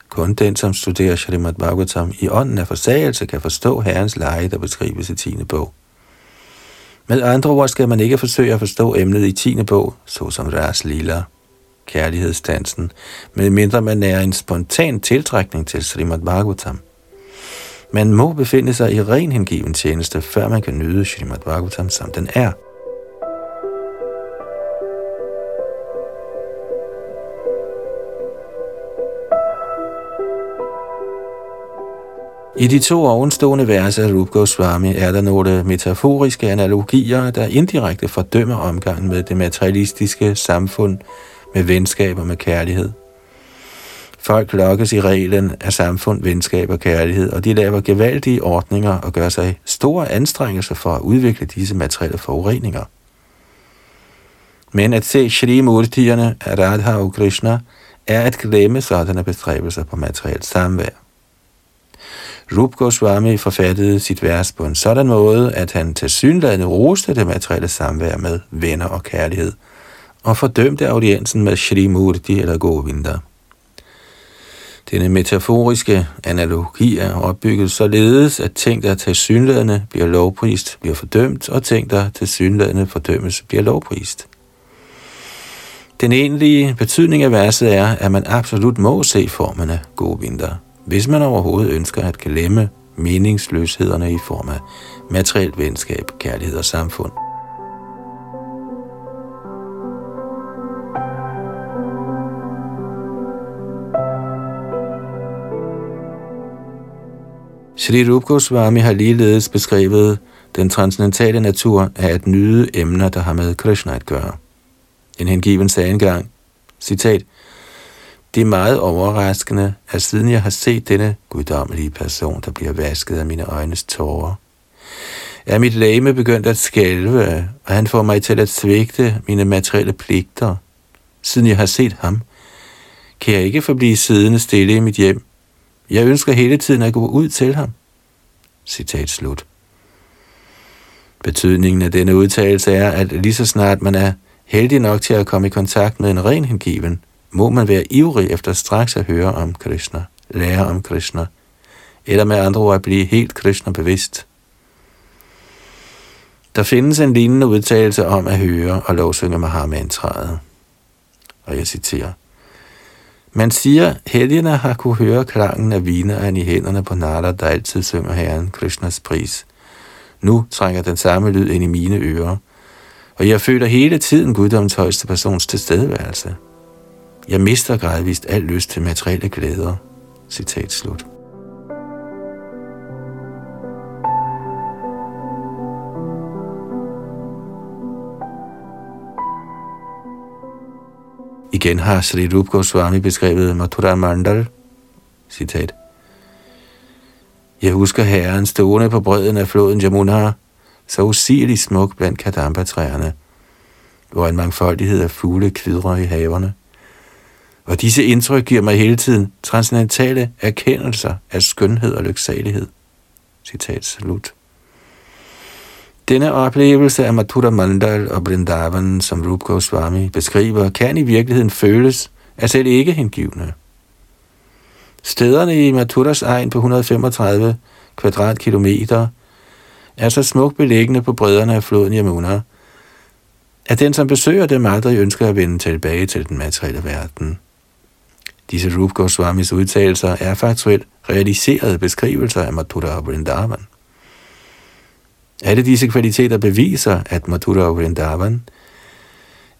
Kun den, som studerer Srimad Bhagavatam i ånden af forsagelse, kan forstå Herrens leje, der beskrives i 10. bog. Med andre ord skal man ikke forsøge at forstå emnet i 10. bog, såsom Ras Lila, kærlighedsdansen, medmindre man er en spontan tiltrækning til Srimad Bhagavatam. Man må befinde sig i ren hengiven tjeneste, før man kan nyde Srimad Bhagavatam, som den er – I de to ovenstående verser af Rup Goswami er der nogle metaforiske analogier, der indirekte fordømmer omgangen med det materialistiske samfund med venskab og med kærlighed. Folk lokkes i reglen af samfund, venskab og kærlighed, og de laver gevaldige ordninger og gør sig store anstrengelser for at udvikle disse materielle forureninger. Men at se Shri Murtierne af Radha og Krishna er at glemme sådanne bestræbelser på materielt samvær. Rup Goswami forfattede sit vers på en sådan måde, at han til synlædende roste det materielle samvær med venner og kærlighed, og fordømte audiensen med Shri Murti eller Govinda. Denne metaforiske analogi er opbygget således, at ting, der til synlædende bliver lovprist, bliver fordømt, og ting, der til synlædende fordømmes, bliver lovprist. Den egentlige betydning af verset er, at man absolut må se formerne gode Govinda hvis man overhovedet ønsker at glemme meningsløshederne i form af materielt venskab, kærlighed og samfund. Shri Rup Goswami har ligeledes beskrevet den transcendentale natur af at nyde emner, der har med Krishna at gøre. En hengiven sagde engang, citat, det er meget overraskende, at siden jeg har set denne guddommelige person, der bliver vasket af mine øjnes tårer, er mit læme begyndt at skælve, og han får mig til at svigte mine materielle pligter. Siden jeg har set ham, kan jeg ikke forblive siddende stille i mit hjem. Jeg ønsker hele tiden at gå ud til ham. Citat slut. Betydningen af denne udtalelse er, at lige så snart man er heldig nok til at komme i kontakt med en ren hengiven, må man være ivrig efter straks at høre om Krishna, lære om Krishna, eller med andre ord at blive helt Krishna bevidst. Der findes en lignende udtalelse om at høre og lovsynge Mahamantraet. Og jeg citerer. Man siger, helgene har kunne høre klangen af vineren i hænderne på Nala, der altid synger Herren Krishnas pris. Nu trænger den samme lyd ind i mine ører, og jeg føler hele tiden guddoms højeste persons tilstedeværelse. Jeg mister gradvist al lyst til materielle glæder. Citat slut. Igen har Sri Rup Goswami beskrevet Mathura Mandal, citat. Jeg husker herren stående på bredden af floden Jamuna, så usigeligt smuk blandt kadambatræerne, hvor en mangfoldighed af fugle kvidrer i haverne. Og disse indtryk giver mig hele tiden transcendentale erkendelser af skønhed og lyksalighed. Citat slut. Denne oplevelse af Mathura Mandal og Brindavan, som Rup Goswami beskriver, kan i virkeligheden føles af selv ikke hengivne. Stederne i Mathuras egen på 135 kvadratkilometer er så smukt beliggende på bredderne af floden Yamuna, at den, som besøger dem, aldrig ønsker at vende tilbage til den materielle verden. Disse Rup Goswamis udtalelser er faktuelt realiserede beskrivelser af Mathura og Vrindavan. Alle disse kvaliteter beviser, at Mathura og Vrindavan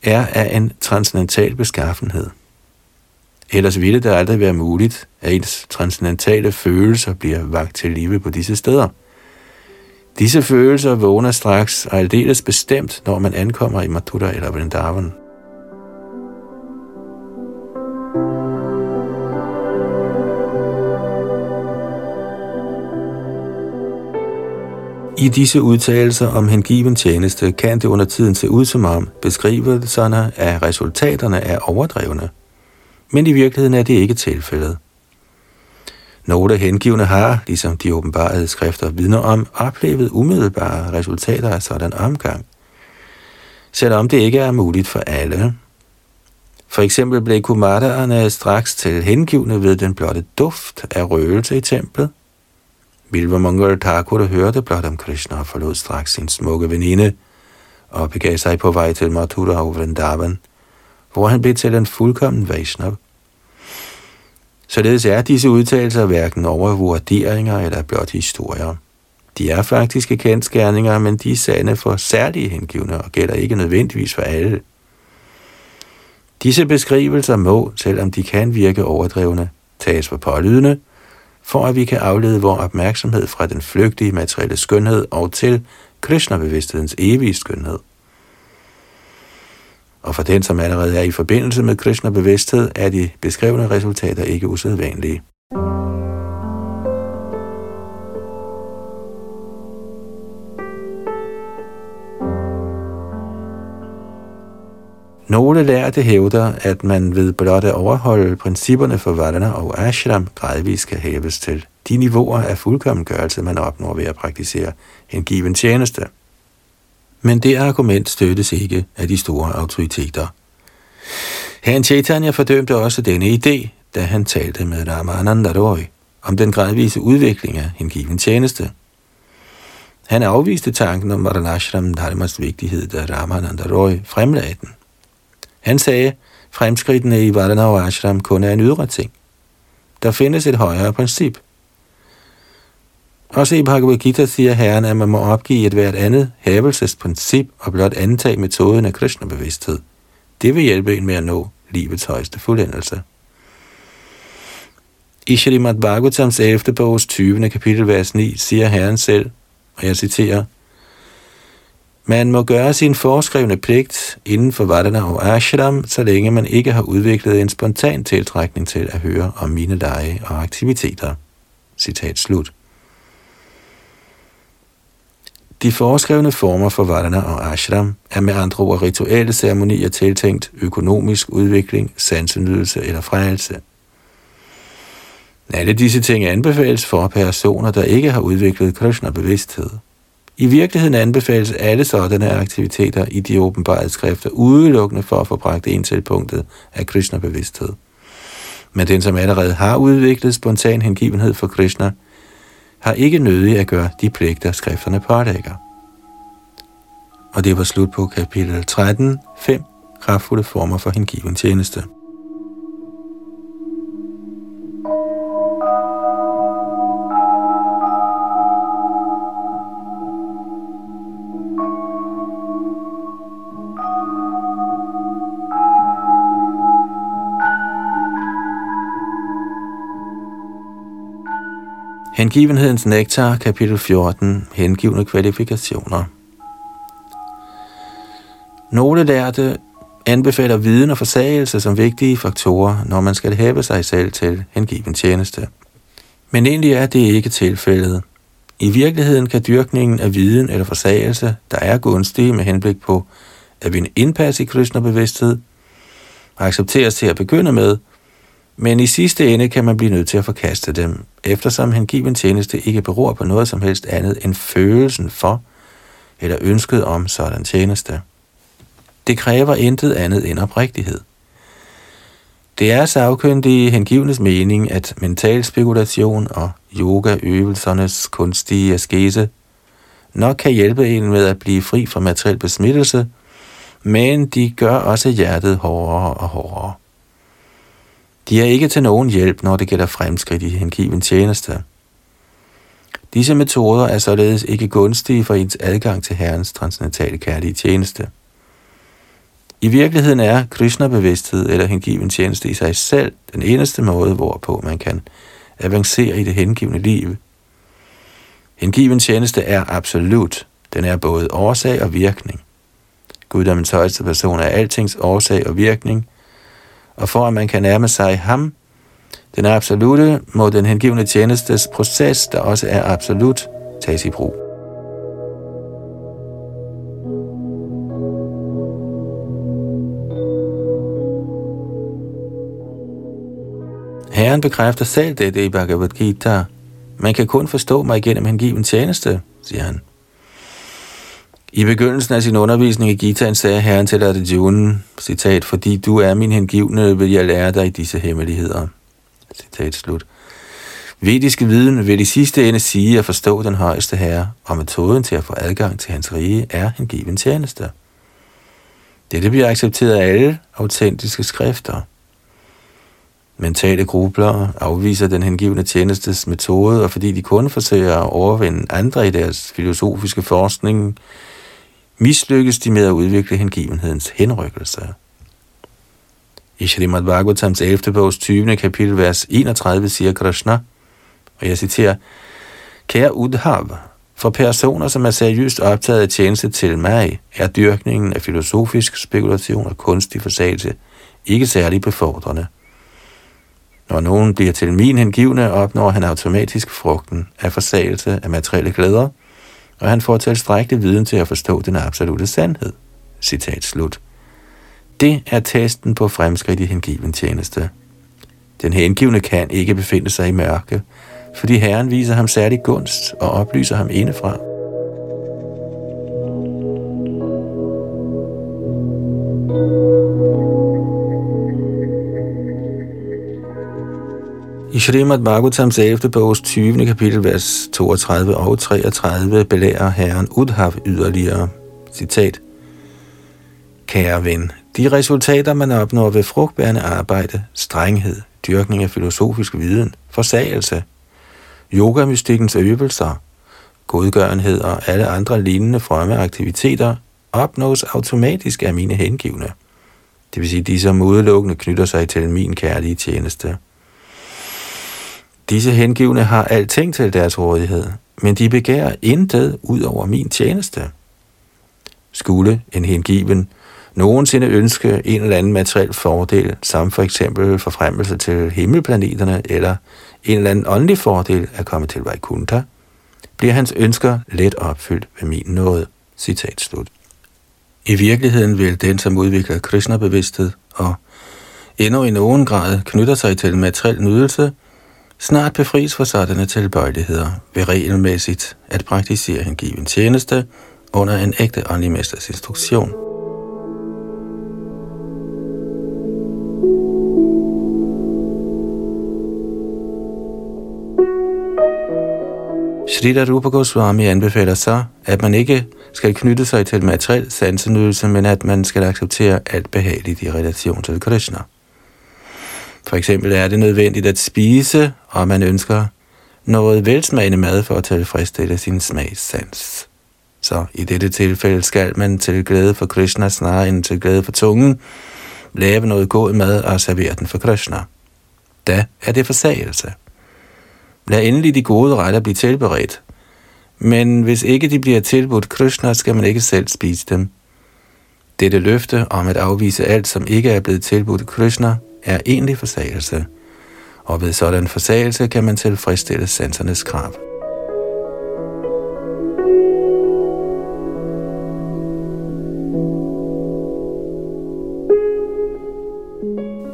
er af en transcendental beskaffenhed. Ellers ville det aldrig være muligt, at ens transcendentale følelser bliver vagt til live på disse steder. Disse følelser vågner straks og aldeles bestemt, når man ankommer i Mathura eller Vrindavan. I disse udtalelser om hengiven tjeneste kan det under tiden se ud som om beskrivelserne af resultaterne er overdrevne. Men i virkeligheden er det ikke tilfældet. Nogle hengivne har, ligesom de åbenbarede skrifter vidner om, oplevet umiddelbare resultater af sådan omgang. Selvom det ikke er muligt for alle. For eksempel blev kumadaerne straks til hengivne ved den blotte duft af røgelse i templet, Bilva Mangal Thakur hørte blot om Krishna og forlod straks sin smukke veninde og begav sig på vej til Mathura og Vrindavan, hvor han blev til en fuldkommen Vaishnav. Således er disse udtalelser hverken overvurderinger eller blot historier. De er faktiske kendskærninger, men de er sande for særlige hengivne og gælder ikke nødvendigvis for alle. Disse beskrivelser må, selvom de kan virke overdrevne, tages for pålydende – for at vi kan aflede vores opmærksomhed fra den flygtige materielle skønhed og til Krishna-bevidsthedens evige skønhed. Og for den, som allerede er i forbindelse med Krishna-bevidsthed, er de beskrevne resultater ikke usædvanlige. Nogle lærte hævder, at man ved blot at overholde principperne for Varna og Ashram gradvist skal hæves til de niveauer af fuldkommengørelse, man opnår ved at praktisere en given tjeneste. Men det argument støttes ikke af de store autoriteter. Herren Chaitanya fordømte også denne idé, da han talte med Ramananda Roy om den gradvise udvikling af en given tjeneste. Han afviste tanken om Varanashram Dharmas vigtighed, da Ramananda Roy fremlagde den. Han sagde, fremskridtene i Varana og Ashram kun er en ydre ting. Der findes et højere princip. Også i Bhagavad Gita siger Herren, at man må opgive et hvert andet hævelsesprincip og blot antage metoden af Krishna-bevidsthed. Det vil hjælpe en med at nå livets højeste fuldendelse. I Shrimad Bhagavatams 11. bogs 20. kapitel, vers 9, siger Herren selv, og jeg citerer, man må gøre sin foreskrevne pligt inden for Vardana og Ashram, så længe man ikke har udviklet en spontan tiltrækning til at høre om mine lege og aktiviteter. Citat slut. De foreskrevne former for Vardana og Ashram er med andre ord rituelle ceremonier tiltænkt økonomisk udvikling, sansenydelse eller frelse. Alle disse ting anbefales for personer, der ikke har udviklet Krishna-bevidsthed. I virkeligheden anbefales alle sådanne aktiviteter i de åbenbare skrifter udelukkende for at få bragt en til punktet af Krishna-bevidsthed. Men den, som allerede har udviklet spontan hengivenhed for Krishna, har ikke nødig at gøre de pligter, skrifterne pålægger. Og det var slut på kapitel 13, 5 kraftfulde former for hengiven tjeneste. Hengivenhedens nektar, kapitel 14, hengivne kvalifikationer. Nogle lærte anbefaler viden og forsagelse som vigtige faktorer, når man skal hæve sig selv til hengiven tjeneste. Men egentlig er det ikke tilfældet. I virkeligheden kan dyrkningen af viden eller forsagelse, der er gunstig med henblik på at vinde indpas i Krishna-bevidsthed, accepteres til at begynde med – men i sidste ende kan man blive nødt til at forkaste dem, eftersom hengiven tjeneste ikke beror på noget som helst andet end følelsen for eller ønsket om sådan tjeneste. Det kræver intet andet end oprigtighed. Det er sagkyndige hengivnes mening, at mental spekulation og yogaøvelsernes kunstige askese nok kan hjælpe en med at blive fri fra materiel besmittelse, men de gør også hjertet hårdere og hårdere. De er ikke til nogen hjælp, når det gælder fremskridt i hengiven tjeneste. Disse metoder er således ikke gunstige for ens adgang til Herrens transcendentale kærlige tjeneste. I virkeligheden er Krishna-bevidsthed eller hengiven tjeneste i sig selv den eneste måde, hvorpå man kan avancere i det hengivne liv. Hengiven tjeneste er absolut. Den er både årsag og virkning. Guddommens højeste person er altings årsag og virkning – og for at man kan nærme sig ham, den absolute, må den hengivende tjenestes proces, der også er absolut, tages i brug. Herren bekræfter selv dette i Bhagavad Gita. Man kan kun forstå mig gennem hengiven tjeneste, siger han. I begyndelsen af sin undervisning i Gitaen sagde Herren til Arjuna, citat, fordi du er min hengivne, vil jeg lære dig disse hemmeligheder. Citat slut. Vediske viden vil i sidste ende sige at forstå den højeste herre, og metoden til at få adgang til hans rige er hengiven tjeneste. Dette bliver accepteret af alle autentiske skrifter. Mentale grubler afviser den hengivne tjenestes metode, og fordi de kun forsøger at overvinde andre i deres filosofiske forskning, mislykkes de med at udvikle hengivenhedens henrykkelse. I Srimad Bhagavatams 11. bogs 20. kapitel, vers 31 siger Krishna, og jeg citerer, Kære Udhav, for personer, som er seriøst optaget af tjeneste til mig, er dyrkningen af filosofisk spekulation og kunstig forsagelse ikke særlig befordrende. Når nogen bliver til min hengivne, opnår han automatisk frugten af forsagelse af materielle glæder – og han får tilstrækkelig viden til at forstå den absolute sandhed. Citat slut. Det er testen på fremskridt i hengiven tjeneste. Den hengivne kan ikke befinde sig i mørke, fordi Herren viser ham særlig gunst og oplyser ham indefra. I Srimad Bhagavatams 11. bogs 20. kapitel, vers 32 og 33, belærer herren Udhav yderligere. Citat. Kære ven, de resultater, man opnår ved frugtbærende arbejde, strenghed, dyrkning af filosofisk viden, forsagelse, yogamystikkens øvelser, godgørenhed og alle andre lignende fremme aktiviteter, opnås automatisk af mine hengivne. Det vil sige, de som udelukkende knytter sig til min kærlige tjeneste. Disse hengivne har alting til deres rådighed, men de begærer intet ud over min tjeneste. Skulle en hengiven nogensinde ønske en eller anden materiel fordel, som for eksempel forfremmelse til himmelplaneterne eller en eller anden åndelig fordel at komme til Vaikuntha, bliver hans ønsker let opfyldt ved min nåde. Citat slut. I virkeligheden vil den, som udvikler Krishna-bevidsthed og endnu i nogen grad knytter sig til materiel nydelse, snart befries for sådanne tilbøjeligheder ved regelmæssigt at praktisere hengiven tjeneste under en ægte åndelig mesters instruktion. Srila Rupa Goswami anbefaler så, at man ikke skal knytte sig til materiel sansenydelse, men at man skal acceptere alt behageligt i relation til Krishna. For eksempel er det nødvendigt at spise, og man ønsker noget velsmagende mad for at tilfredsstille sin smagssans. Så i dette tilfælde skal man til glæde for Krishna snarere end til glæde for tungen, lave noget god mad og servere den for Krishna. Da er det forsagelse. Lad endelig de gode retter blive tilberedt. Men hvis ikke de bliver tilbudt Krishna, skal man ikke selv spise dem. Dette løfte om at afvise alt, som ikke er blevet tilbudt Krishna, er egentlig forsagelse. Og ved sådan forsagelse kan man tilfredsstille sansernes krav.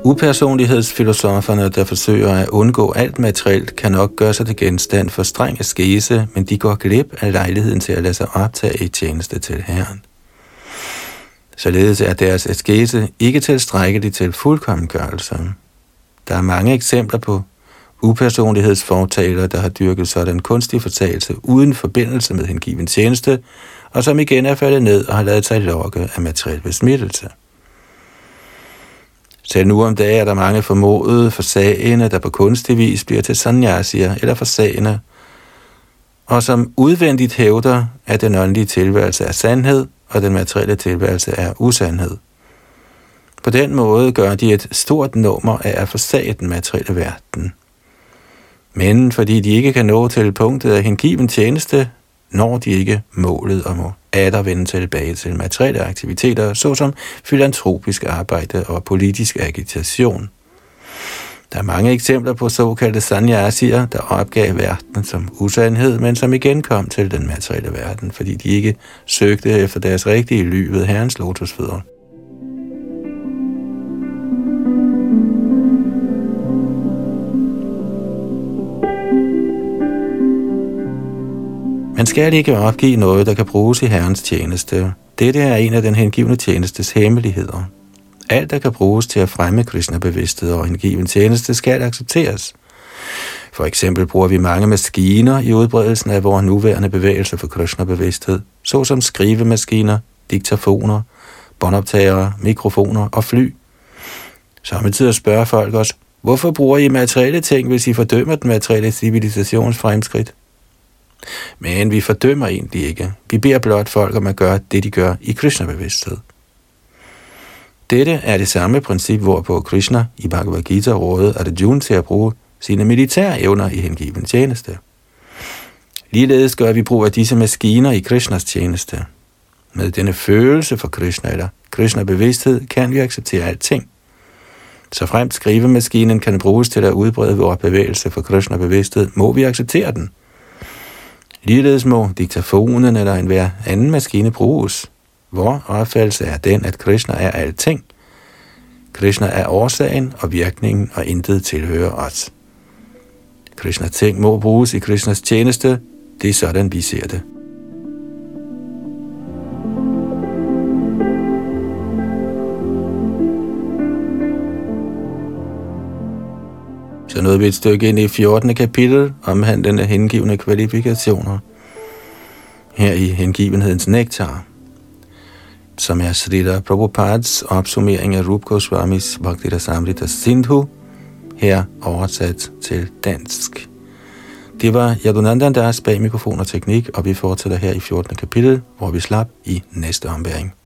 Upersonlighedsfilosoferne, der forsøger at undgå alt materielt, kan nok gøre sig til genstand for streng askese, men de går glip af lejligheden til at lade sig optage i tjeneste til Herren. Således er deres askese ikke tilstrækkelig til fuldkommengørelse. Der er mange eksempler på upersonlighedsfortalere, der har dyrket sådan kunstig fortalelse uden forbindelse med hengiven tjeneste, og som igen er faldet ned og har lavet sig lokke af materiel besmittelse. Selv nu om dagen er der mange formodede forsagende, der på kunstig vis bliver til sanyasier eller forsagende, og som udvendigt hævder, at den åndelige tilværelse er sandhed, og den materielle tilværelse er usandhed. På den måde gør de et stort nummer af at forsage den materielle verden. Men fordi de ikke kan nå til punktet af hengiven tjeneste, når de ikke målet om at vende tilbage til materielle aktiviteter, såsom filantropisk arbejde og politisk agitation. Der er mange eksempler på såkaldte sanyasier, der opgav verden som usandhed, men som igen kom til den materielle verden, fordi de ikke søgte efter deres rigtige ly ved Herrens lotusfødder. Man skal ikke opgive noget, der kan bruges i Herrens tjeneste. Dette er en af den hengivne tjenestes hemmeligheder. Alt, der kan bruges til at fremme Krishna-bevidsthed og hengiven tjeneste, skal accepteres. For eksempel bruger vi mange maskiner i udbredelsen af vores nuværende bevægelse for Krishna-bevidsthed, såsom skrivemaskiner, diktafoner, båndoptagere, mikrofoner og fly. Samtidig spørger folk os, hvorfor bruger I materielle ting, hvis I fordømmer den materielle civilisations fremskridt? Men vi fordømmer egentlig ikke. Vi beder blot folk om at gøre det, de gør i Krishna-bevidsthed. Dette er det samme princip, hvorpå Krishna i Bhagavad Gita rådede Arjuna til at bruge sine militære evner i hengiven tjeneste. Ligeledes gør vi brug af disse maskiner i Krishnas tjeneste. Med denne følelse for Krishna eller Krishna-bevidsthed kan vi acceptere alting. Så fremt skrivemaskinen kan bruges til at udbrede vores bevægelse for Krishna-bevidsthed, må vi acceptere den – Ligeledes må diktafonen eller enhver anden maskine bruges. Vor opfattelse er den, at Krishna er alting. Krishna er årsagen og virkningen, og intet tilhører os. Krishna ting må bruges i Krishnas tjeneste. Det er sådan, vi ser det. Så nåede vi et stykke ind i 14. kapitel omhandlende hengivende kvalifikationer. Her i hengivenhedens nektar, som er Srila Prabhupads opsummering af Rup Goswamis Bhaktira Samrita Sindhu, her oversat til dansk. Det var Yadunandan deres bag mikrofon og teknik, og vi fortsætter her i 14. kapitel, hvor vi slap i næste ombæring.